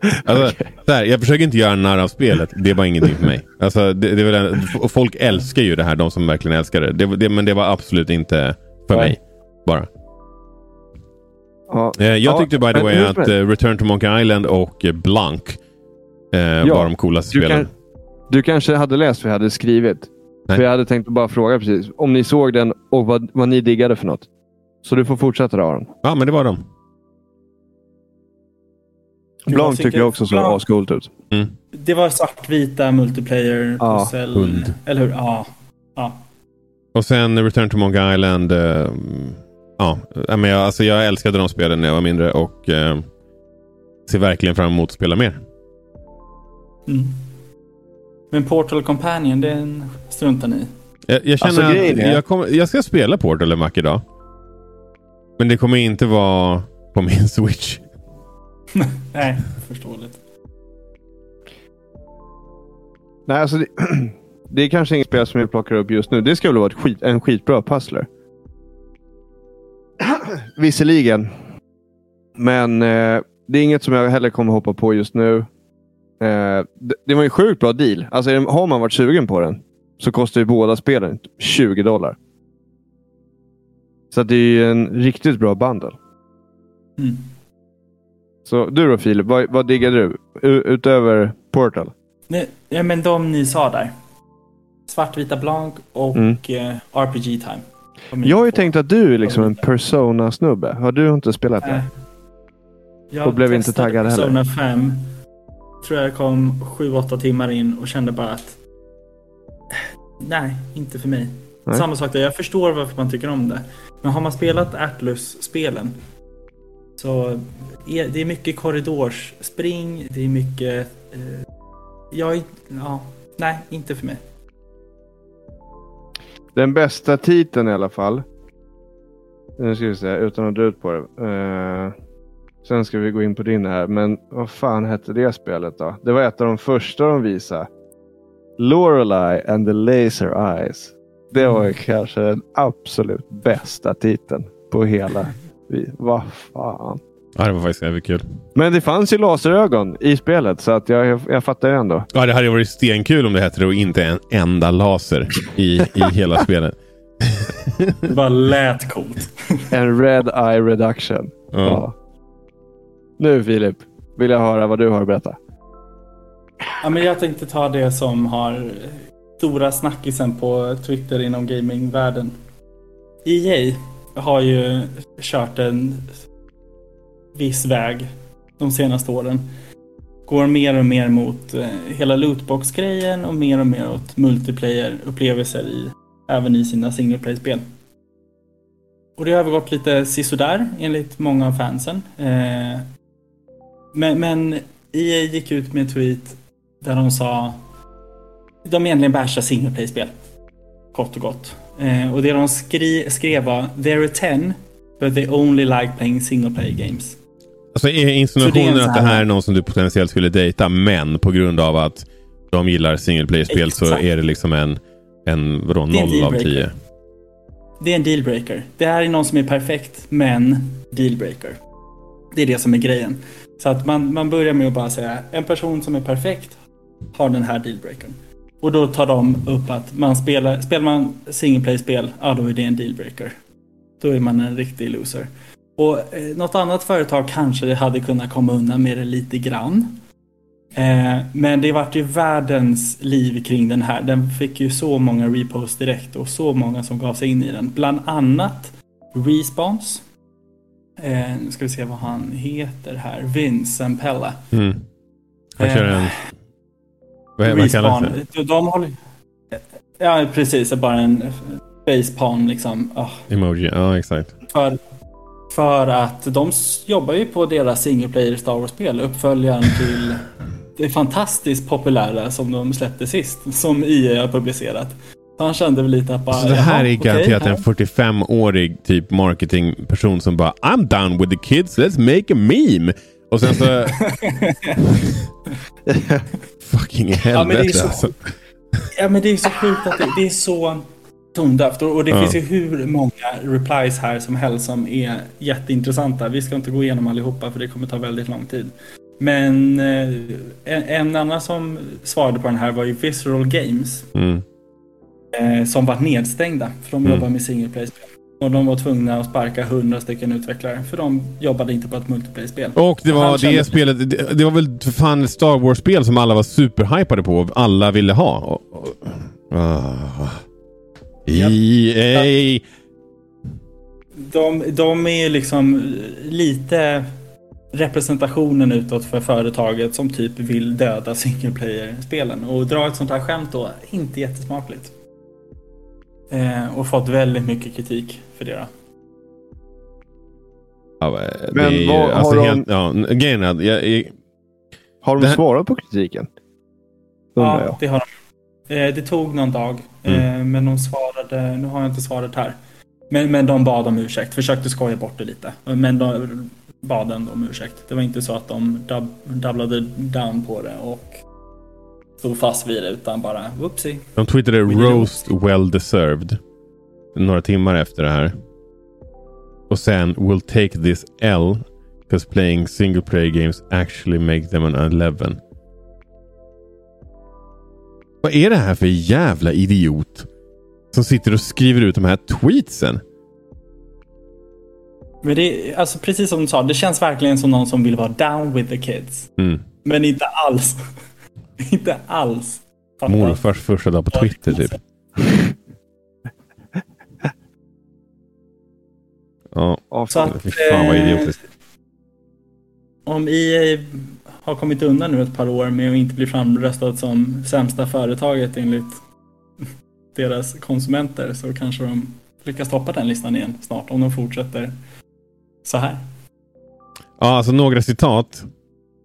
Alltså, så här, jag försöker inte göra narr av spelet. Det är bara ingenting för mig. Alltså, det, det en, folk älskar ju det här, de som verkligen älskar det. det, det men det var absolut inte för Nej. mig. Bara. Ja. Eh, jag Ja, tyckte by the way att eh, Return to Monkey Island och Blank eh, var de coolaste Du, spelen. kan, du kanske hade läst vad jag hade skrivit. Nej. För jag hade tänkt bara fråga precis om ni såg den och vad, vad ni diggade för något. Så du får fortsätta då Aron. Ja, men det var de. Blanc tycker jag också såg ascoolt ut. Det var svartvita multiplayer, Ja, pussel... hund. Eller hur? Ja. ja. Och sen Return to Monkey Island. Eh, ja, eh, men jag, alltså jag älskade de spelen när jag var mindre och eh, ser verkligen fram emot att spela mer. Mm. Men Portal Companion, den struntar ni i. Jag, jag känner Alltså, att jag, kommer, jag ska spela Portal en vacker dag. Men det kommer inte vara på min Switch. Nej, förståeligt. Nej, alltså det, det är kanske inget spel som jag plockar upp just nu. Det ska väl vara ett skit, en skitbra puzzler. Visserligen. Men eh, det är inget som jag heller kommer hoppa på just nu. Eh, det, det var en sjukt bra deal. Alltså, har man varit sugen på den så kostar ju båda spelen 20 dollar. Så det är ju en riktigt bra bundle. Mm. Så du då Filip, vad, vad diggar du? U- utöver Portal? Ja, men de ni sa där. Svartvita Blanc och Mm. eh, RPG Time. Jag har ju tänkt att du är liksom en Persona-snubbe. Har du inte spelat det? Jag Och blev inte taggad heller. Persona 5. Tror jag kom 7-8 timmar in och kände bara att Nej, inte för mig. Nej. Samma sak där, jag förstår varför man tycker om det. Men har man spelat Atlus-spelen så är det är mycket korridorsspring, det är mycket... Eh, jag, är- ja, nej, inte för mig. Den bästa titeln i alla fall. Nu ska vi se, utan att dra ut på det. Uh, sen ska vi gå in på din här. Men vad fan hette det spelet då? Det var ett av de första de visade. Lorelei and the Laser Eyes. Det var mm. kanske den absolut bästa titeln på hela. Vad fan. Ja, det var faktiskt jävligt kul. Men det fanns ju laserögon i spelet så att jag, jag, jag fattar ju ändå. Ja, det hade varit stenkul om det hette det och inte en enda laser i, i hela spelet. Det bara lät coolt. En red eye reduction. Ja. Ja. Nu Filip, vill jag höra vad du har att berätta. Ja, men jag tänkte ta det som har stora snackisen på Twitter inom gamingvärlden. EA har ju kört en viss väg de senaste åren. Går mer och mer mot eh, hela lootbox-grejen och mer och mer åt multiplayer-upplevelser i, även i sina single play-spel. Och det har övergått lite sisådär enligt många av fansen. Eh, men, men EA gick ut med en tweet där de sa de egentligen bashar single play-spel. Kort och gott. Eh, och det de skri- skrev var There are 10 but they only like playing single play games. Alltså är Så det är insinuationen att det här- är någon som du potentiellt skulle dejta, men på grund av att de gillar single player-spel så är det liksom en, en vadå, noll av tio. Det är en dealbreaker. Det här är någon som är perfekt, men dealbreaker. Det är det som är grejen. Så att man, man börjar med att bara säga en person som är perfekt har den här dealbreakern. Och då tar de upp att man spelar, spelar man single play-spel, ja då är det en dealbreaker. Då är man en riktig loser. Och eh, något annat företag kanske hade kunnat komma undan med det lite grann. Eh, men det vart ju världens liv kring den här. Den fick ju så många reposts direkt och så många som gav sig in i den. Bland annat Respons. Eh, nu ska vi se vad han heter här. Vince Zampella. Mm. Han Eh, kör en... Vad, vad kallas det? De, håller... Ja, precis. Bara en facepalm liksom. Ah, Emoji? Ja, exakt. för, För att de jobbar ju på deras single player Star Wars-spel, uppföljaren till det fantastiskt populära som de släppte sist, som EA har publicerat. Så han kände väl lite att bara... Så det här är garanterat okay, en 45-årig typ marketingperson som bara I'm down with the kids, let's make a meme. Och sen så... Fucking helvete ja, så... alltså. Ja men det är så sjukt att det, det är så tondövt. Och det ja. finns ju hur många replies här som helst som är jätteintressanta. Vi ska inte gå igenom allihopa för det kommer ta väldigt lång tid. Men eh, en, en, annan som svarade på den här var ju Visceral Games. Mm. Eh, som var nedstängda för de mm. jobbar med single play-spel. Och de var tvungna att sparka hundra stycken utvecklare för de jobbade inte på ett multiplayer-spel. Och det var det spelet, det, det, var väl för fan ett Star Wars-spel som alla var superhypade på alla ville ha. Och, och, uh. EA! De, de är liksom lite representationen utåt för företaget som typ vill döda single player-spelen. Och dra ett sånt här skämt då, inte jättesmakligt. Eh, och fått väldigt mycket kritik för det. Ja, men det vad, alltså har helt, de... Ja, grejen jag, jag, Har de här... svarat på kritiken? Undrar ja, jag. det har de. Eh, det tog någon dag. Mm. Eh, men de svarade, nu har jag inte svaret här. Men, men de bad om ursäkt, försökte skoja bort det lite. Men de bad ändå om ursäkt. Det var inte så att de dub, doublade down på det och stod fast vid det utan bara whoopsie. De tweetade roast well deserved. Några timmar efter det här. Och sen will take this L because playing single player games actually make them an 11. Vad är det här för jävla idiot? Som sitter och skriver ut de här tweetsen. Men det är alltså precis som du sa, det känns verkligen som någon som vill vara down with the kids. Mm. Men inte alls. inte alls. Morfars första dag på Twitter typ. ja, så att, fy fan vad eh, idiotiskt. Om EA har kommit undan nu ett par år med att inte bli framröstat som sämsta företaget enligt deras konsumenter så kanske de lyckas toppa den listan igen snart om de fortsätter så här. Ja, alltså några citat.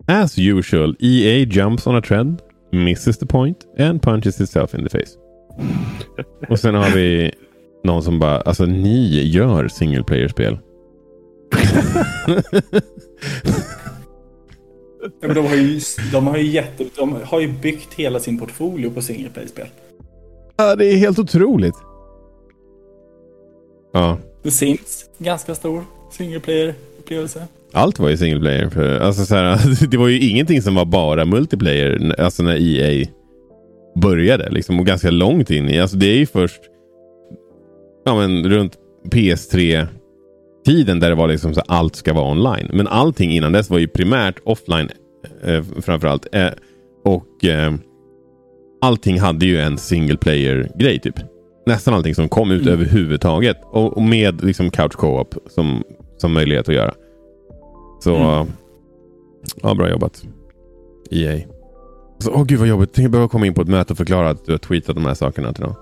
As usual, EA jumps on a trend, misses the point and punches itself in the face. Och sen har vi någon som bara, alltså ni gör single player-spel. Ja, men de, har ju, de, har ju jätte, de har ju byggt hela sin portfolio på single play-spel. Ja, det är helt otroligt. Ja. The Sims, ganska stor single player-upplevelse. Allt var ju single player. För, alltså, så här, det var ju ingenting som var bara multiplayer. Alltså när EA började. Liksom, och ganska långt in i. Alltså, det är ju först ja, men, runt PS3 tiden där det var liksom så allt ska vara online. Men allting innan dess var ju primärt offline eh, framförallt. Eh, och eh, allting hade ju en single player-grej typ. Nästan allting som kom ut mm. överhuvudtaget. Och, och med liksom couch co-op som, som möjlighet att göra. Så mm. ja, bra jobbat. EA. Åh oh, gud vad jobbigt. Tänk behöva komma in på ett möte och förklara att du har tweetat de här sakerna till dem.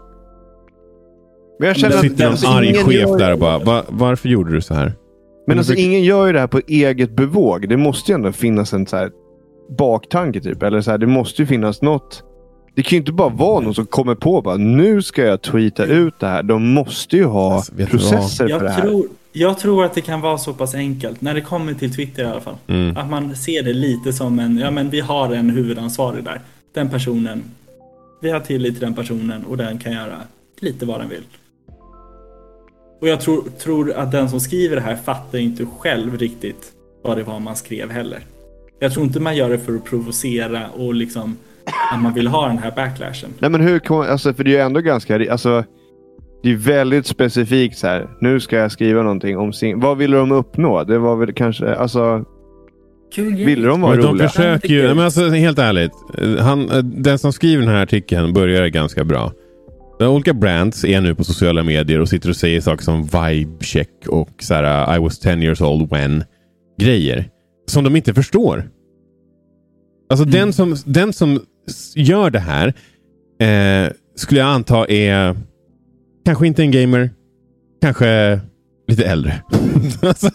Men jag känner sitter att, någon arg chef där och bara, Va, varför gjorde du så här? Men alltså ingen gör ju det här på eget bevåg. Det måste ju ändå finnas en så här baktanke typ. Eller så här, det måste ju finnas något. Det kan ju inte bara vara någon som kommer på bara nu ska jag tweeta ut det här. De måste ju ha alltså, processer för det här. Tror, jag tror att det kan vara så pass enkelt, när det kommer till Twitter i alla fall. Mm. Att man ser det lite som en, ja men vi har en huvudansvarig där. Den personen, vi har tillit till den personen och den kan göra lite vad den vill. Och jag tror, tror att den som skriver det här fattar inte själv riktigt vad det var man skrev heller. Jag tror inte man gör det för att provocera och liksom att man vill ha den här backlashen. Nej men hur kommer, alltså för det är ju ändå ganska, alltså det är väldigt specifikt så här. Nu ska jag skriva någonting om sin... Vad ville de uppnå? Det var väl kanske, alltså... Kul Ville de vara roliga? De försöker ju, men alltså helt ärligt. Han, den som skriver den här artikeln börjar ganska bra. Olika brands är nu på sociala medier och sitter och säger saker som vibe check och så här, I was 10 years old when grejer. Som de inte förstår. Alltså mm. den, som, den som gör det här eh, skulle jag anta är kanske inte en gamer. Kanske lite äldre. alltså,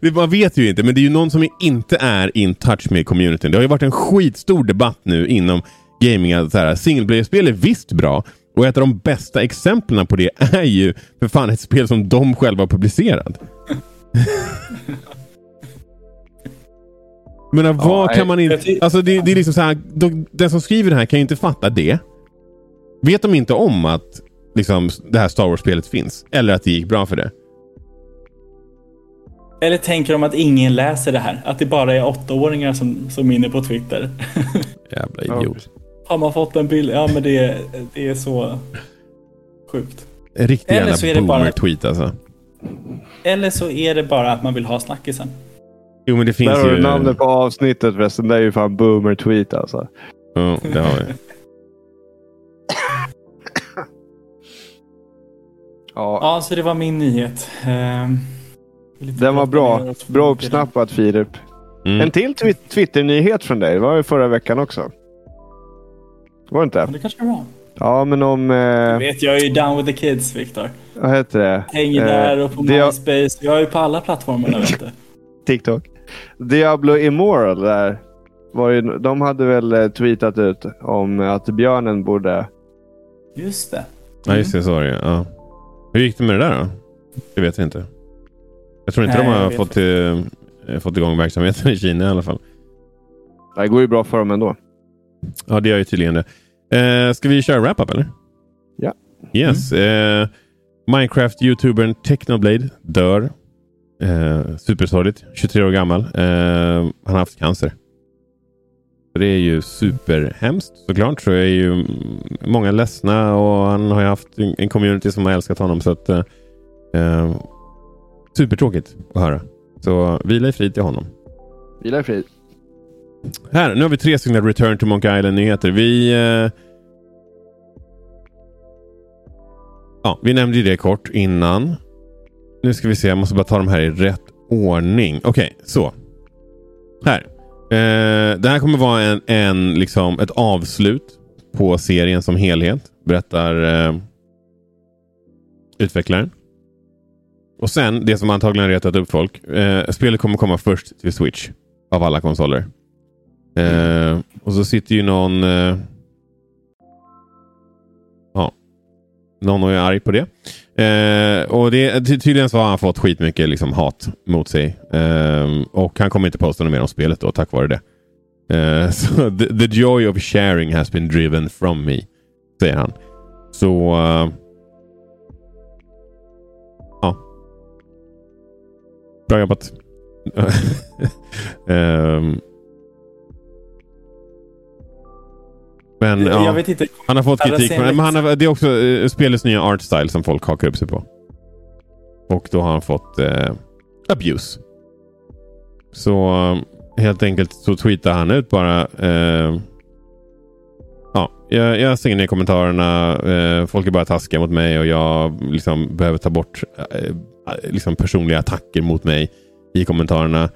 det, man vet ju inte, men det är ju någon som inte är in touch med communityn. Det har ju varit en skitstor debatt nu inom gaming. Att single player-spel är visst bra. Och ett av de bästa exemplen på det är ju för fan ett spel som de själva har publicerat. Men vad kan man inte... Alltså det, det är liksom så här, den som skriver det här kan ju inte fatta det. Vet de inte om att liksom, det här Star Wars-spelet finns? Eller att det gick bra för det? Eller tänker de att ingen läser det här? Att det bara är åttaåringar som, som är inne på Twitter? Jävla idiot. Har man fått en bild? Ja men det är, det är så sjukt. En riktig jävla boomer-tweet alltså. Eller så är det bara att man vill ha snackisen. Jo men det finns Där ju... har du namnet på avsnittet förresten. Det är ju fan boomer-tweet alltså. Ja, det har vi. ja. ja, så det var min nyhet. Um, Den var bra. Bra uppsnappat Filip. Mm. En till tw Twitter-nyhet från dig. Det var ju förra veckan också. Var det inte? Ja, det kanske det var. Ja, men om... Eh... Du vet, jag är ju down with the kids, Viktor. Vad heter det? Hänger eh, där och på MySpace. Jag är ju på alla plattformarna, vet du. TikTok. Diablo Immoral där. Var ju, de hade väl eh, tweetat ut om att björnen borde... Just det. Mm. Ja, just det. Så var det ja. Hur gick det med det där då? Det vet vi inte. Jag tror inte Nej, de har fått, till, fått igång verksamheten i Kina i alla fall. Det går ju bra för dem ändå. Ja, det gör ju tydligen det. Eh, ska vi köra wrap-up eller? Ja. Yes. Mm. Eh, Minecraft-youtubern Technoblade dör. Eh, supersorgligt. 23 år gammal. Eh, han har haft cancer. Det är ju superhemskt såklart. Så är ju många ledsna och han har ju haft en community som har älskat honom. Så att, eh, eh supertråkigt att höra. Så vila i frid till honom. Vila i frid. Här, nu har vi tre stycken Return to Monkey Island-nyheter. Vi... Eh... Ja, vi nämnde ju det kort innan. Nu ska vi se, jag måste bara ta de här i rätt ordning. Okej, okay, så. Här. Eh, det här kommer vara en, en, liksom ett avslut på serien som helhet. Berättar eh, utvecklaren. Och sen, det som antagligen retat upp folk. Eh, spelet kommer komma först till Switch. Av alla konsoler. Eh, och så sitter ju någon... Eh, ja. Någon och är arg på det. Eh, och det, tydligen så har han fått skitmycket liksom, hat mot sig. Eh, och han kommer inte posta något mer om spelet då, tack vare det. Eh, så the, the, joy of sharing has been driven from me. Säger han. Så... Uh, ja. Bra jobbat. um, Men, jag ja. Han har fått kritik. Men han har, det är också uh, spelets nya art style som folk hakar upp sig på. Och då har han fått uh, abuse. Så uh, helt enkelt så tweetar han ut bara. Uh, ja, jag, jag stänger ner kommentarerna. folk är bara taskiga mot mig och jag liksom behöver ta bort liksom personliga attacker mot mig i kommentarerna.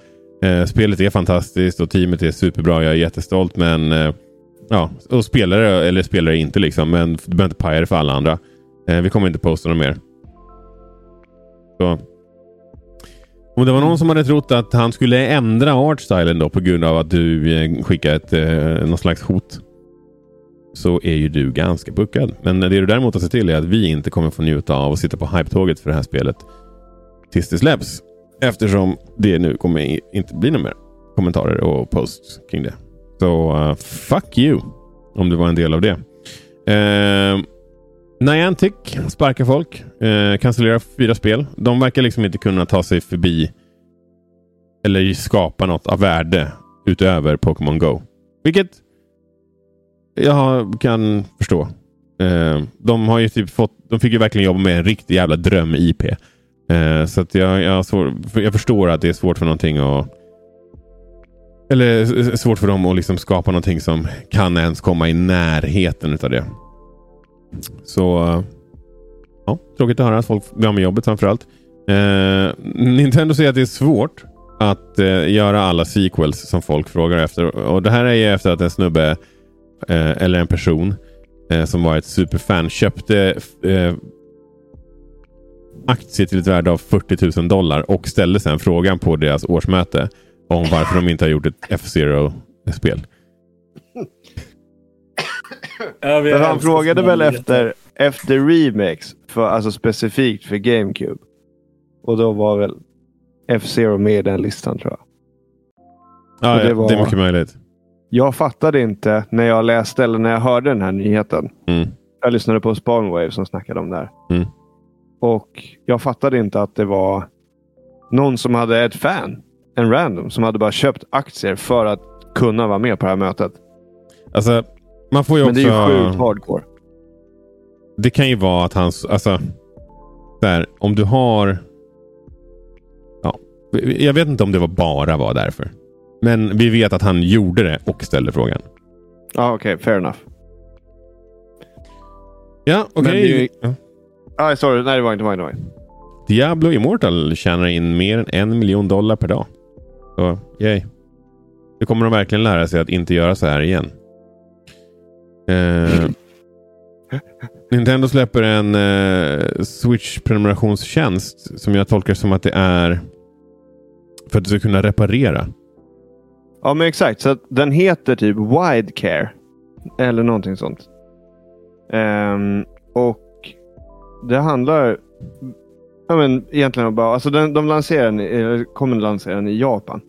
spelet är fantastiskt och teamet är superbra. Jag är jättestolt men Ja, och spelare eller spelare inte liksom. Men du behöver inte paja det för alla andra. Eh, vi kommer inte posta något mer. Så. Om det var någon som hade trott att han skulle ändra artstylen då på grund av att du eh, skickade ett, eh, någon slags hot. Så är ju du ganska puckad. Men det du däremot har sett till är att vi inte kommer få njuta av att sitta på hype-tåget för det här spelet. Tills det släpps. Eftersom det nu kommer inte bli några mer kommentarer och posts kring det. Så uh, eh, fuck you. Om du var en del av det. Uh, Niantic sparkar folk. Eh, uh, cancellerar fyra spel. De verkar liksom inte kunna ta sig förbi eller skapa något av värde utöver Pokémon Go. Vilket jag kan förstå. Uh, de har ju typ fått, de fick ju verkligen jobba med en riktig jävla dröm-IP. Uh, så att jag, jag, svår, jag förstår att det är svårt för någonting att eller svårt för dem att liksom skapa någonting som kan ens komma i närheten av det. Så eh, ja, tråkigt att höra att folk blir av med jobbet framförallt. Eh, Nintendo säger att det är svårt att eh, göra alla sequels som folk frågar efter. Och Det här är ju efter att en snubbe eh, eller en person eh, som var ett superfan köpte eh, aktier till ett värde av 40 000 dollar och ställde sedan frågan på deras årsmöte om varför de inte har gjort ett F-Zero-spel. Ja, Men han frågade väl efter, efter remakes, för, alltså specifikt för GameCube. Och då var väl F-Zero med i den listan tror jag. Ja, Och det det, var- det är mycket möjligt. Jag fattade inte när jag läste eller när jag hörde den här nyheten. Mm. Jag lyssnade på Spawnwave som snackade om det här. Mm. Och jag fattade inte att det var någon som hade ett fan. En random som hade bara köpt aktier för att kunna vara med på det här mötet. Alltså, man får ju Men också... det är ju sjukt hardcore. Det kan ju vara att hans... Alltså, där, om du har... Ja, jag vet inte om det var bara var därför. Men vi vet att han gjorde det och ställde frågan. Ja, okej. fair enough. Ja, Men okej. ju- Ja. Ah, sorry. Nej, det var inte. Inte. Diablo Immortal tjänar in mer än en miljon dollar per dag. Så, yay. Nu kommer de verkligen lära sig att inte göra så här igen. Eh, Nintendo släpper en eh, Switch-prenumerationstjänst som jag tolkar som att det är för att du ska kunna reparera. Ja, men exakt. Så att den heter typ Wide Care. Eller någonting sånt. Ehm, och det handlar ja, men egentligen om bara... Alltså den, de lanserar den, kommer lansera den i Japan.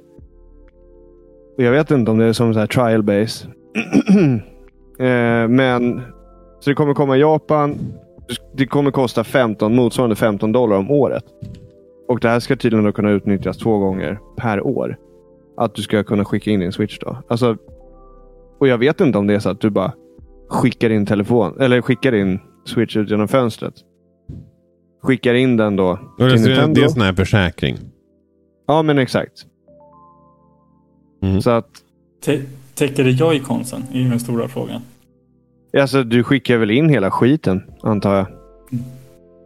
Jag vet inte om det är som så här trial base. Ehm, men så det kommer komma i Japan. Det kommer kosta 15, motsvarande 15 dollar om året. Och det här ska tydligen då kunna utnyttjas två gånger per år att du ska kunna skicka in din switch då. Alltså, och jag vet inte om det är så att du bara skickar in telefon eller skickar in switch ut genom fönstret. Skickar in den då Och till det, det är en sån här försäkring. Ja, men exakt. Mm. Så att Tä- Täcker det joyconsen? är ju den stora frågan. alltså, du skickar väl in hela skiten, antar jag.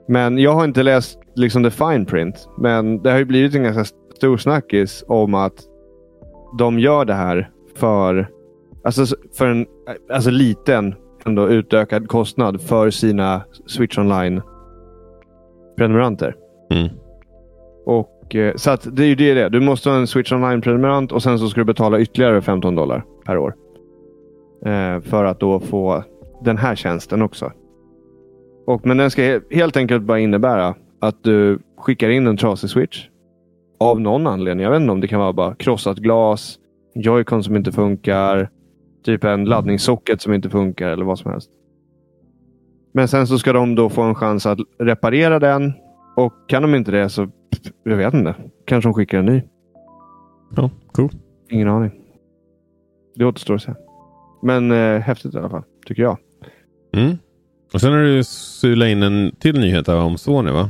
Men jag har inte läst liksom the fine print. Men det har ju blivit en ganska stor snackis om att de gör det här för, alltså för en alltså liten ändå utökad kostnad för sina Switch Online-prenumeranter. Mm. Och, och, eh, så att det är ju det det. Du måste ha en Switch Online-prenumerant och sen så ska du betala ytterligare 15 dollar per år. Eh, för att då få den här tjänsten också. Och, men den ska helt enkelt bara innebära att du skickar in en trasig Switch. Av någon anledning. Jag vet inte om det kan vara bara krossat glas, Joy-Con som inte funkar, typ en laddningssocket som inte funkar eller vad som helst. Men sen så ska de då få en chans att reparera den och kan de inte det så, jag vet inte. Kanske de skickar en ny. Ja, cool. Ingen aning. Det återstår att se. Men eh, häftigt i alla fall, tycker jag. Mm. Och sen har du sulat in en till nyhet här om Sony va?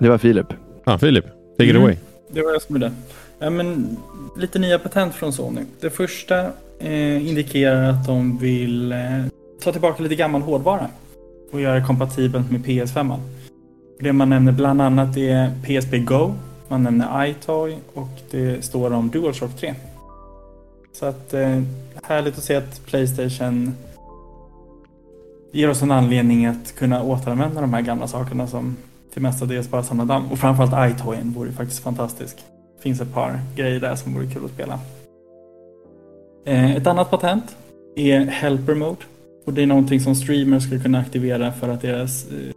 Det var Filip. Ja, Filip. Take it Mm. away. Det var jag som gjorde. Ja, men, lite nya patent från Sony. Det första eh, indikerar att de vill eh, ta tillbaka lite gammal hårdvara och göra det kompatibelt med PS5. Det man nämner bland annat är PSP Go, man nämner iToy och det står om DualShock 3. Så att eh, härligt att se att Playstation ger oss en anledning att kunna återanvända de här gamla sakerna som till mestadels bara samlar damm. Och framförallt iToyen vore ju faktiskt fantastisk. Det Finns ett par grejer där som vore kul att spela. Eh, ett annat patent är Helper Mode. Och det är någonting som streamers ska kunna aktivera för att deras, eh,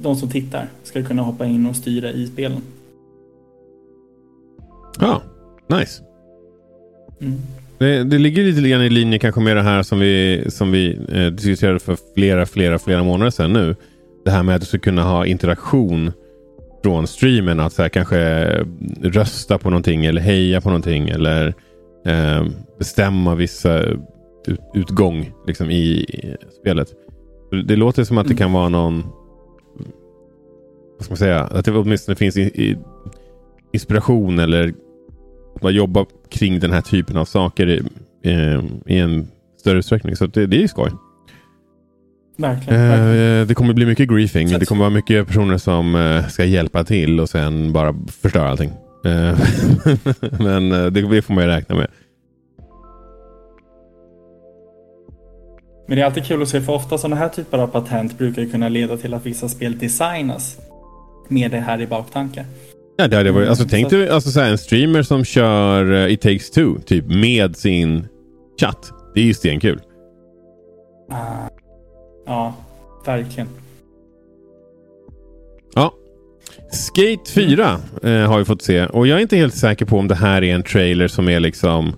de som tittar ska kunna hoppa in och styra i spelen. Ja, nice. Mm. Det, det ligger lite grann i linje kanske med det här som vi, som vi eh, diskuterade för flera, flera, flera månader sedan nu. Det här med att du ska kunna ha interaktion från streamen. Att så här, kanske rösta på någonting eller heja på någonting. Eller eh, bestämma vissa ut, utgång liksom, i, i spelet. Det låter som att det kan vara någon... Vad ska man säga? Att det åtminstone finns i, i inspiration eller bara jobba kring den här typen av saker i, eh, i en större utsträckning. Så det, det är ju skoj. Verkligen. verkligen. Eh, det kommer bli mycket griefing. Det kommer vara mycket personer som eh, ska hjälpa till och sen bara förstöra allting. Eh, Men eh, det, får man ju räkna med. Men det är alltid kul att se för ofta sådana här typer av patent brukar kunna leda till att vissa spel designas med det här i baktanke. Ja, det hade varit, alltså, Mm, tänk dig alltså, så här, en streamer som kör uh, It takes two typ med sin chatt. Det är ju stenkul. Ah, ja, verkligen. Ja. Skate 4 eh, har vi fått se. Och jag är inte helt säker på om det här är en trailer som är liksom... eh,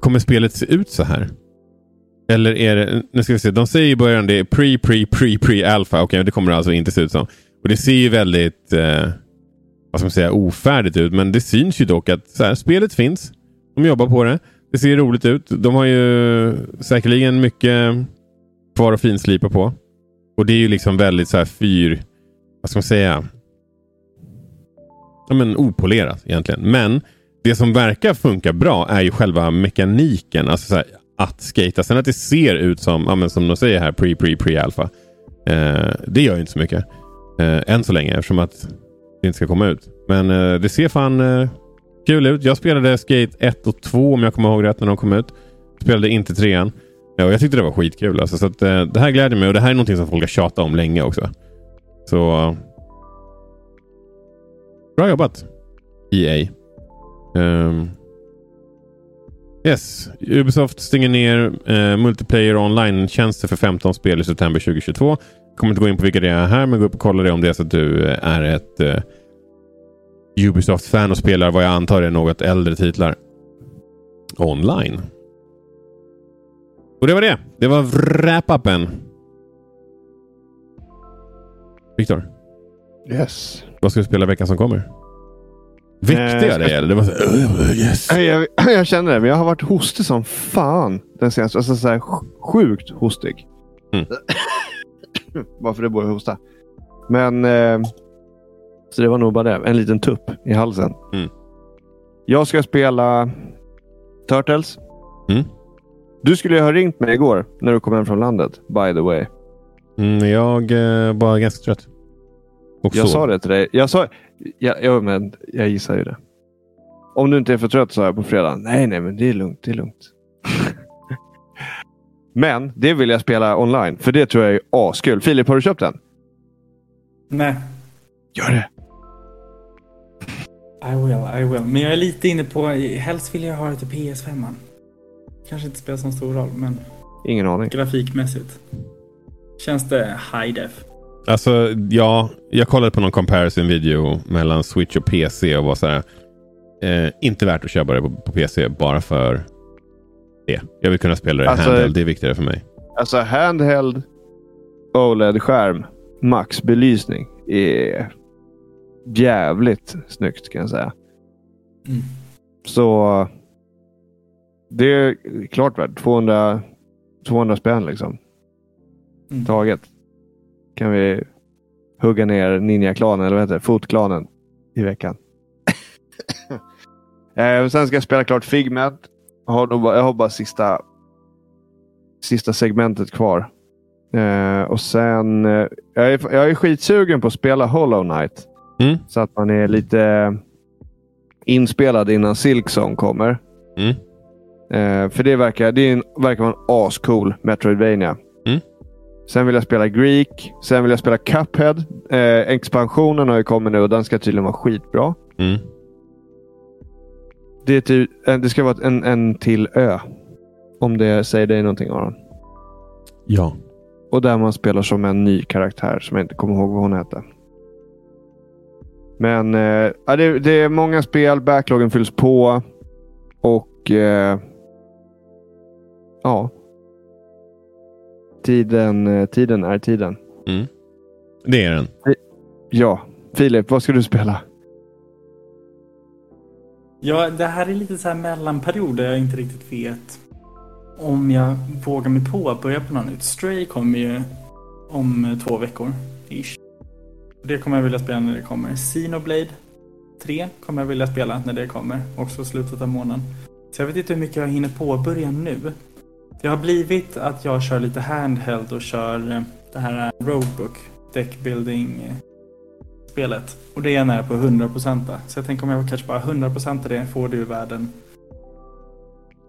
Kommer spelet se ut så här? Eller är det... Nu ska vi se. De säger i början det är pre, pre, pre, pre, alpha. Okej, det kommer det alltså inte se ut som. Och det ser ju väldigt... Eh, vad ska man säga? Ofärdigt ut. Men det syns ju dock att så här, spelet finns. De jobbar på det. Det ser roligt ut. De har ju säkerligen mycket kvar att finslipa på. Och det är ju liksom väldigt så här fyr vad ska man säga? Ja, men opolerat egentligen. Men det som verkar funka bra är ju själva mekaniken. Alltså så här, att skata. Sen att det ser ut som, ja, men som de säger här, pre, pre, pre, alpha. Eh, det gör ju inte så mycket. Eh, än så länge eftersom att det inte ska komma ut. Men eh, det ser fan eh, kul ut. Jag spelade Skate 1 och 2 om jag kommer ihåg rätt när de kom ut. Spelade inte trean. Ja, och jag tyckte det var skitkul. Alltså, så att, eh, det här gläder mig och det här är någonting som folk har tjatat om länge också. Så... Bra jobbat, EA. Um, ehm, yes, Ubisoft stänger ner uh, multiplayer online-tjänster för 15 spel i september 2022. Jag kommer inte gå in på vilka det är här, men gå upp och kolla det om det är så att du eh, är ett uh, Ubisoft-fan och spelar vad jag antar är något äldre titlar. Online. Och det var det. Det var wrap-upen. Viktor, Yes. vad ska du spela veckan som kommer? Väckte jag dig eller? Det var så, "Ugh, yes. Jag, jag känner det, men jag har varit hostig som fan den senaste. Alltså så här, sj- sjukt hostig. Mm. Bara för det borde hosta. Men... Eh, så det var nog bara det. En liten tupp i halsen. Mm. Jag ska spela Turtles. Mm. Du skulle ju ha ringt mig igår när du kom hem från landet. By the way. Mm, jag eh, var ganska trött. Och Jag så. sa det till dig. Jag sa... Ja, ja, men jag gissar ju det. Om du inte är för trött sa jag på fredag. Nej, nej, men det är lugnt. Det är lugnt. men det vill jag spela online. För det tror jag är askul. Filip, har du köpt den? Nej, Gör det. I will, I will. Men jag är lite inne på, helst vill jag ha det till PS5. -man. Kanske inte spelar så stor roll, men Ingen aning. grafikmässigt. Känns det high def? Alltså, ja. Jag kollade på någon comparison video mellan Switch och PC och var så här. Eh, inte värt att köpa det på, på PC bara för det. Jag vill kunna spela det i Alltså- handheld. Det är viktigare för mig. Alltså handheld OLED-skärm. Max belysning. Är jävligt snyggt kan jag säga. Mm. Så det är klart värt 200, 200 spänn liksom. Mm. Taget. Kan vi hugga ner Ninja-klanen, eller vad heter det? Fotklanen i veckan. eh, sen ska jag spela klart Figment. Jag har, nog bara, jag har bara sista, sista segmentet kvar. Eh, och sen, eh, jag, är, jag är skitsugen på att spela Hollow Knight. Mm. Så att man är lite inspelad innan Silksong kommer. Mm. Eh, för det verkar, det är en, verkar vara en ascool Metroidvania. Sen vill jag spela Greek. Sen vill jag spela Cuphead. Eh, expansionen har ju kommit nu och den ska tydligen vara skitbra. Mm. Det, är ty, eh, det ska vara en, en till ö. Om det säger dig någonting Aron. Ja. Och där man spelar som en ny karaktär som jag inte kommer ihåg vad hon hette. Men eh, ja, det, det är många spel. Backloggen fylls på. Och eh, ja. Tiden, eh, tiden är tiden. Mm. Det är den. Ja. Filip, vad ska du spela? Ja, det här är lite så här mellanperiod där jag inte riktigt vet om jag vågar mig på att börja på något nytt. Stray kommer ju om eh, två veckor. Ish. Det kommer jag vilja spela när det kommer. Xenoblade 3 kommer jag vilja spela när det kommer. Också slutet av månaden. Så jag vet inte hur mycket jag hinner påbörja nu. Det har blivit att jag kör lite handheld och kör eh, det här eh, roadbook deckbuilding spelet. Och det är nära på 100% där. Så jag tänker om jag kanske bara 100% av det, får det ur världen.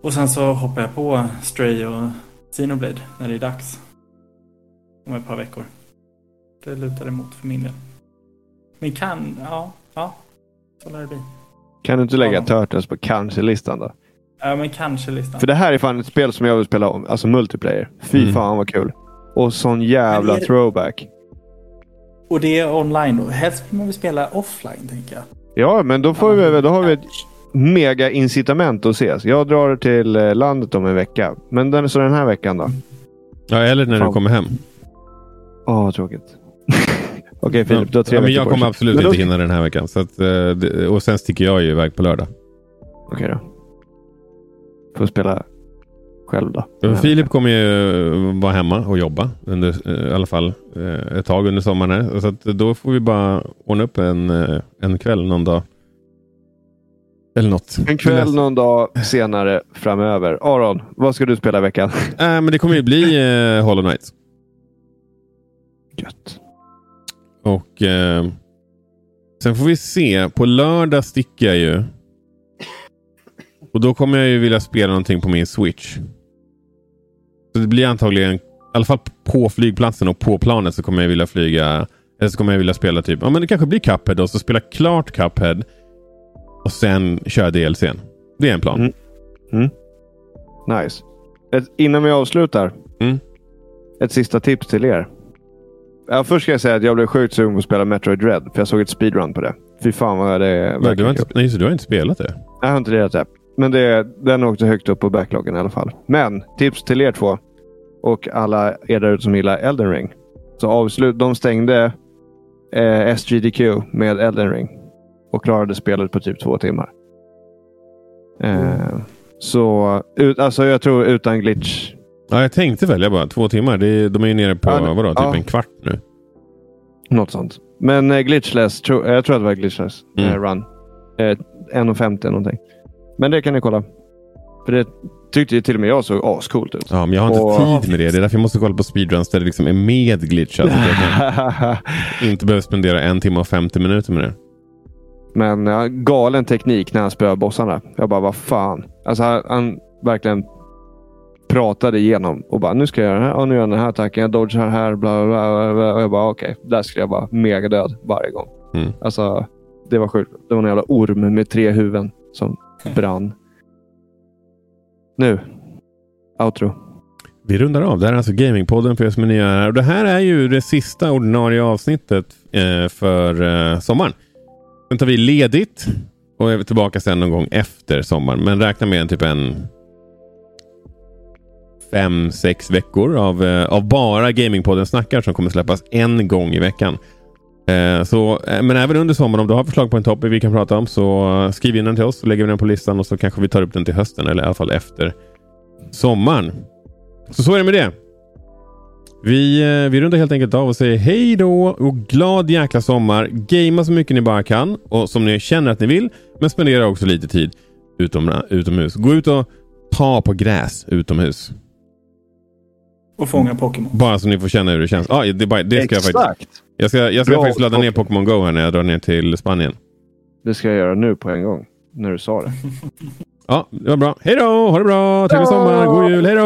Och sen så hoppar jag på Stray och Xenoblade när det är dags. Om ett par veckor. Det lutar emot för min del. Men kan, ja, ja. Så lär det bli. Kan du inte lägga Ja. Turtles på kanske-listan då? Ja, men kanske listan. För det här är fan ett spel som jag vill spela om. Alltså multiplayer. Fy Mm. fan vad kul. Och sån jävla det- throwback. Och det är online då. Helst vill man väl spela offline, tänker jag. Ja, men då, får vi, då har vi ett mega incitament att ses. Jag drar till eh, landet om en vecka. Men den, så den här veckan då? Ja, eller när Fan. du kommer hem. Åh, vad tråkigt. Okej Filip, du har tre ja, men veckor jag kommer absolut Men då- inte hinna den här veckan. Så att, eh, och sen sticker jag ju iväg på lördag. Okej då. Får spela själv då. Filip kommer ju vara hemma och jobba. Under, eh, I alla fall eh, ett tag under sommaren. Så då får vi bara ordna upp en, eh, en kväll någon dag. Eller något. En kväll någon dag senare framöver. Aron, vad ska du spela i veckan? Äh, men det kommer ju bli eh, Hollow Knight. Gött. Och eh, sen får vi se. På lördag sticker jag ju. Och då kommer jag ju vilja spela någonting på min Switch. Så det blir antagligen, i alla fall på flygplatsen och på planet så kommer jag vilja flyga. Eller så kommer jag vilja spela typ, ja men det kanske blir Cuphead och så spela klart Cuphead. Och sen köra DLCn. Det är en plan. Mm. Nice. Ett, innan vi avslutar. Mm. Ett sista tips till er. Ja, först ska jag säga att jag blev sjukt sugen på att spela Metroid Dread. För jag såg ett speedrun på det. Fy fan vad det är. Nej, du, har inte, nej, det, du har inte spelat det. Jag har inte det rätt. Men det, den åkte högt upp på backloggen i alla fall. Men tips till er två. Och alla er där ute som gillar Elden Ring. Så avslut, de stängde eh, SGDQ med Elden Ring. Och klarade spelet på typ två timmar. Eh, så ut, alltså jag tror utan glitch. Ja, jag tänkte välja bara två timmar. Det de är ju nere på Ja, vadå, typ ja. en kvart nu. Något sånt. Men eh, glitchless, tro, jag tror att det var glitchless Mm. eh, run. Eh, 1.50 någonting. Men det kan ni kolla. För det tyckte till och med jag såg ascoolt ut. Ja, men jag har inte Och- tid med det. Det är därför jag måste kolla på speedruns där det liksom är med glitchat. Så att jag kan inte behöver spendera en timme och 50 minuter med det. Men ja, galen teknik när han spöar bossarna. Jag bara, vad fan. Alltså han, han verkligen pratade igenom och bara, nu ska jag göra den här och nu gör jag den här attacken. Jag dodgar här, bla bla bla. Och jag bara, okej, där skulle jag vara mega död varje gång. Mm. Alltså, det var sjukt. Det var en jävla orm med tre huvuden som brann. Nu, outro. Vi rundar av. Det här är alltså Gamingpodden för er som är nya här. Och det här är ju det sista ordinarie avsnittet eh, för eh, sommaren. Sen tar vi ledigt och är tillbaka sen någon gång efter sommaren. Men räkna med en typ en fem, sex veckor av, eh, av bara Gamingpodden snackar som kommer släppas en gång i veckan. Eh, så, eh, men även under sommaren, om du har förslag på en topic vi kan prata om så eh, skriv in den till oss så lägger vi den på listan och så kanske vi tar upp den till hösten eller i alla fall efter sommaren. Så så är det med det. Vi, eh, vi rundar helt enkelt av och säger hej då och glad jäkla sommar. Gamea så mycket ni bara kan och som ni känner att ni vill. Men spendera också lite tid utom, utomhus. Gå ut och ta på gräs utomhus. Och fånga Pokémon. Bara så ni får känna hur det känns. Ah, det, det ska jag, faktiskt, Exakt. Jag ska, jag ska Bra, faktiskt ladda ner Pokémon. Go här när jag drar ner till Spanien. Det ska jag göra nu på en gång. När du sa det. Ja, det var bra. Hej då! Ha det bra! Trevlig sommar! God jul! Hej då!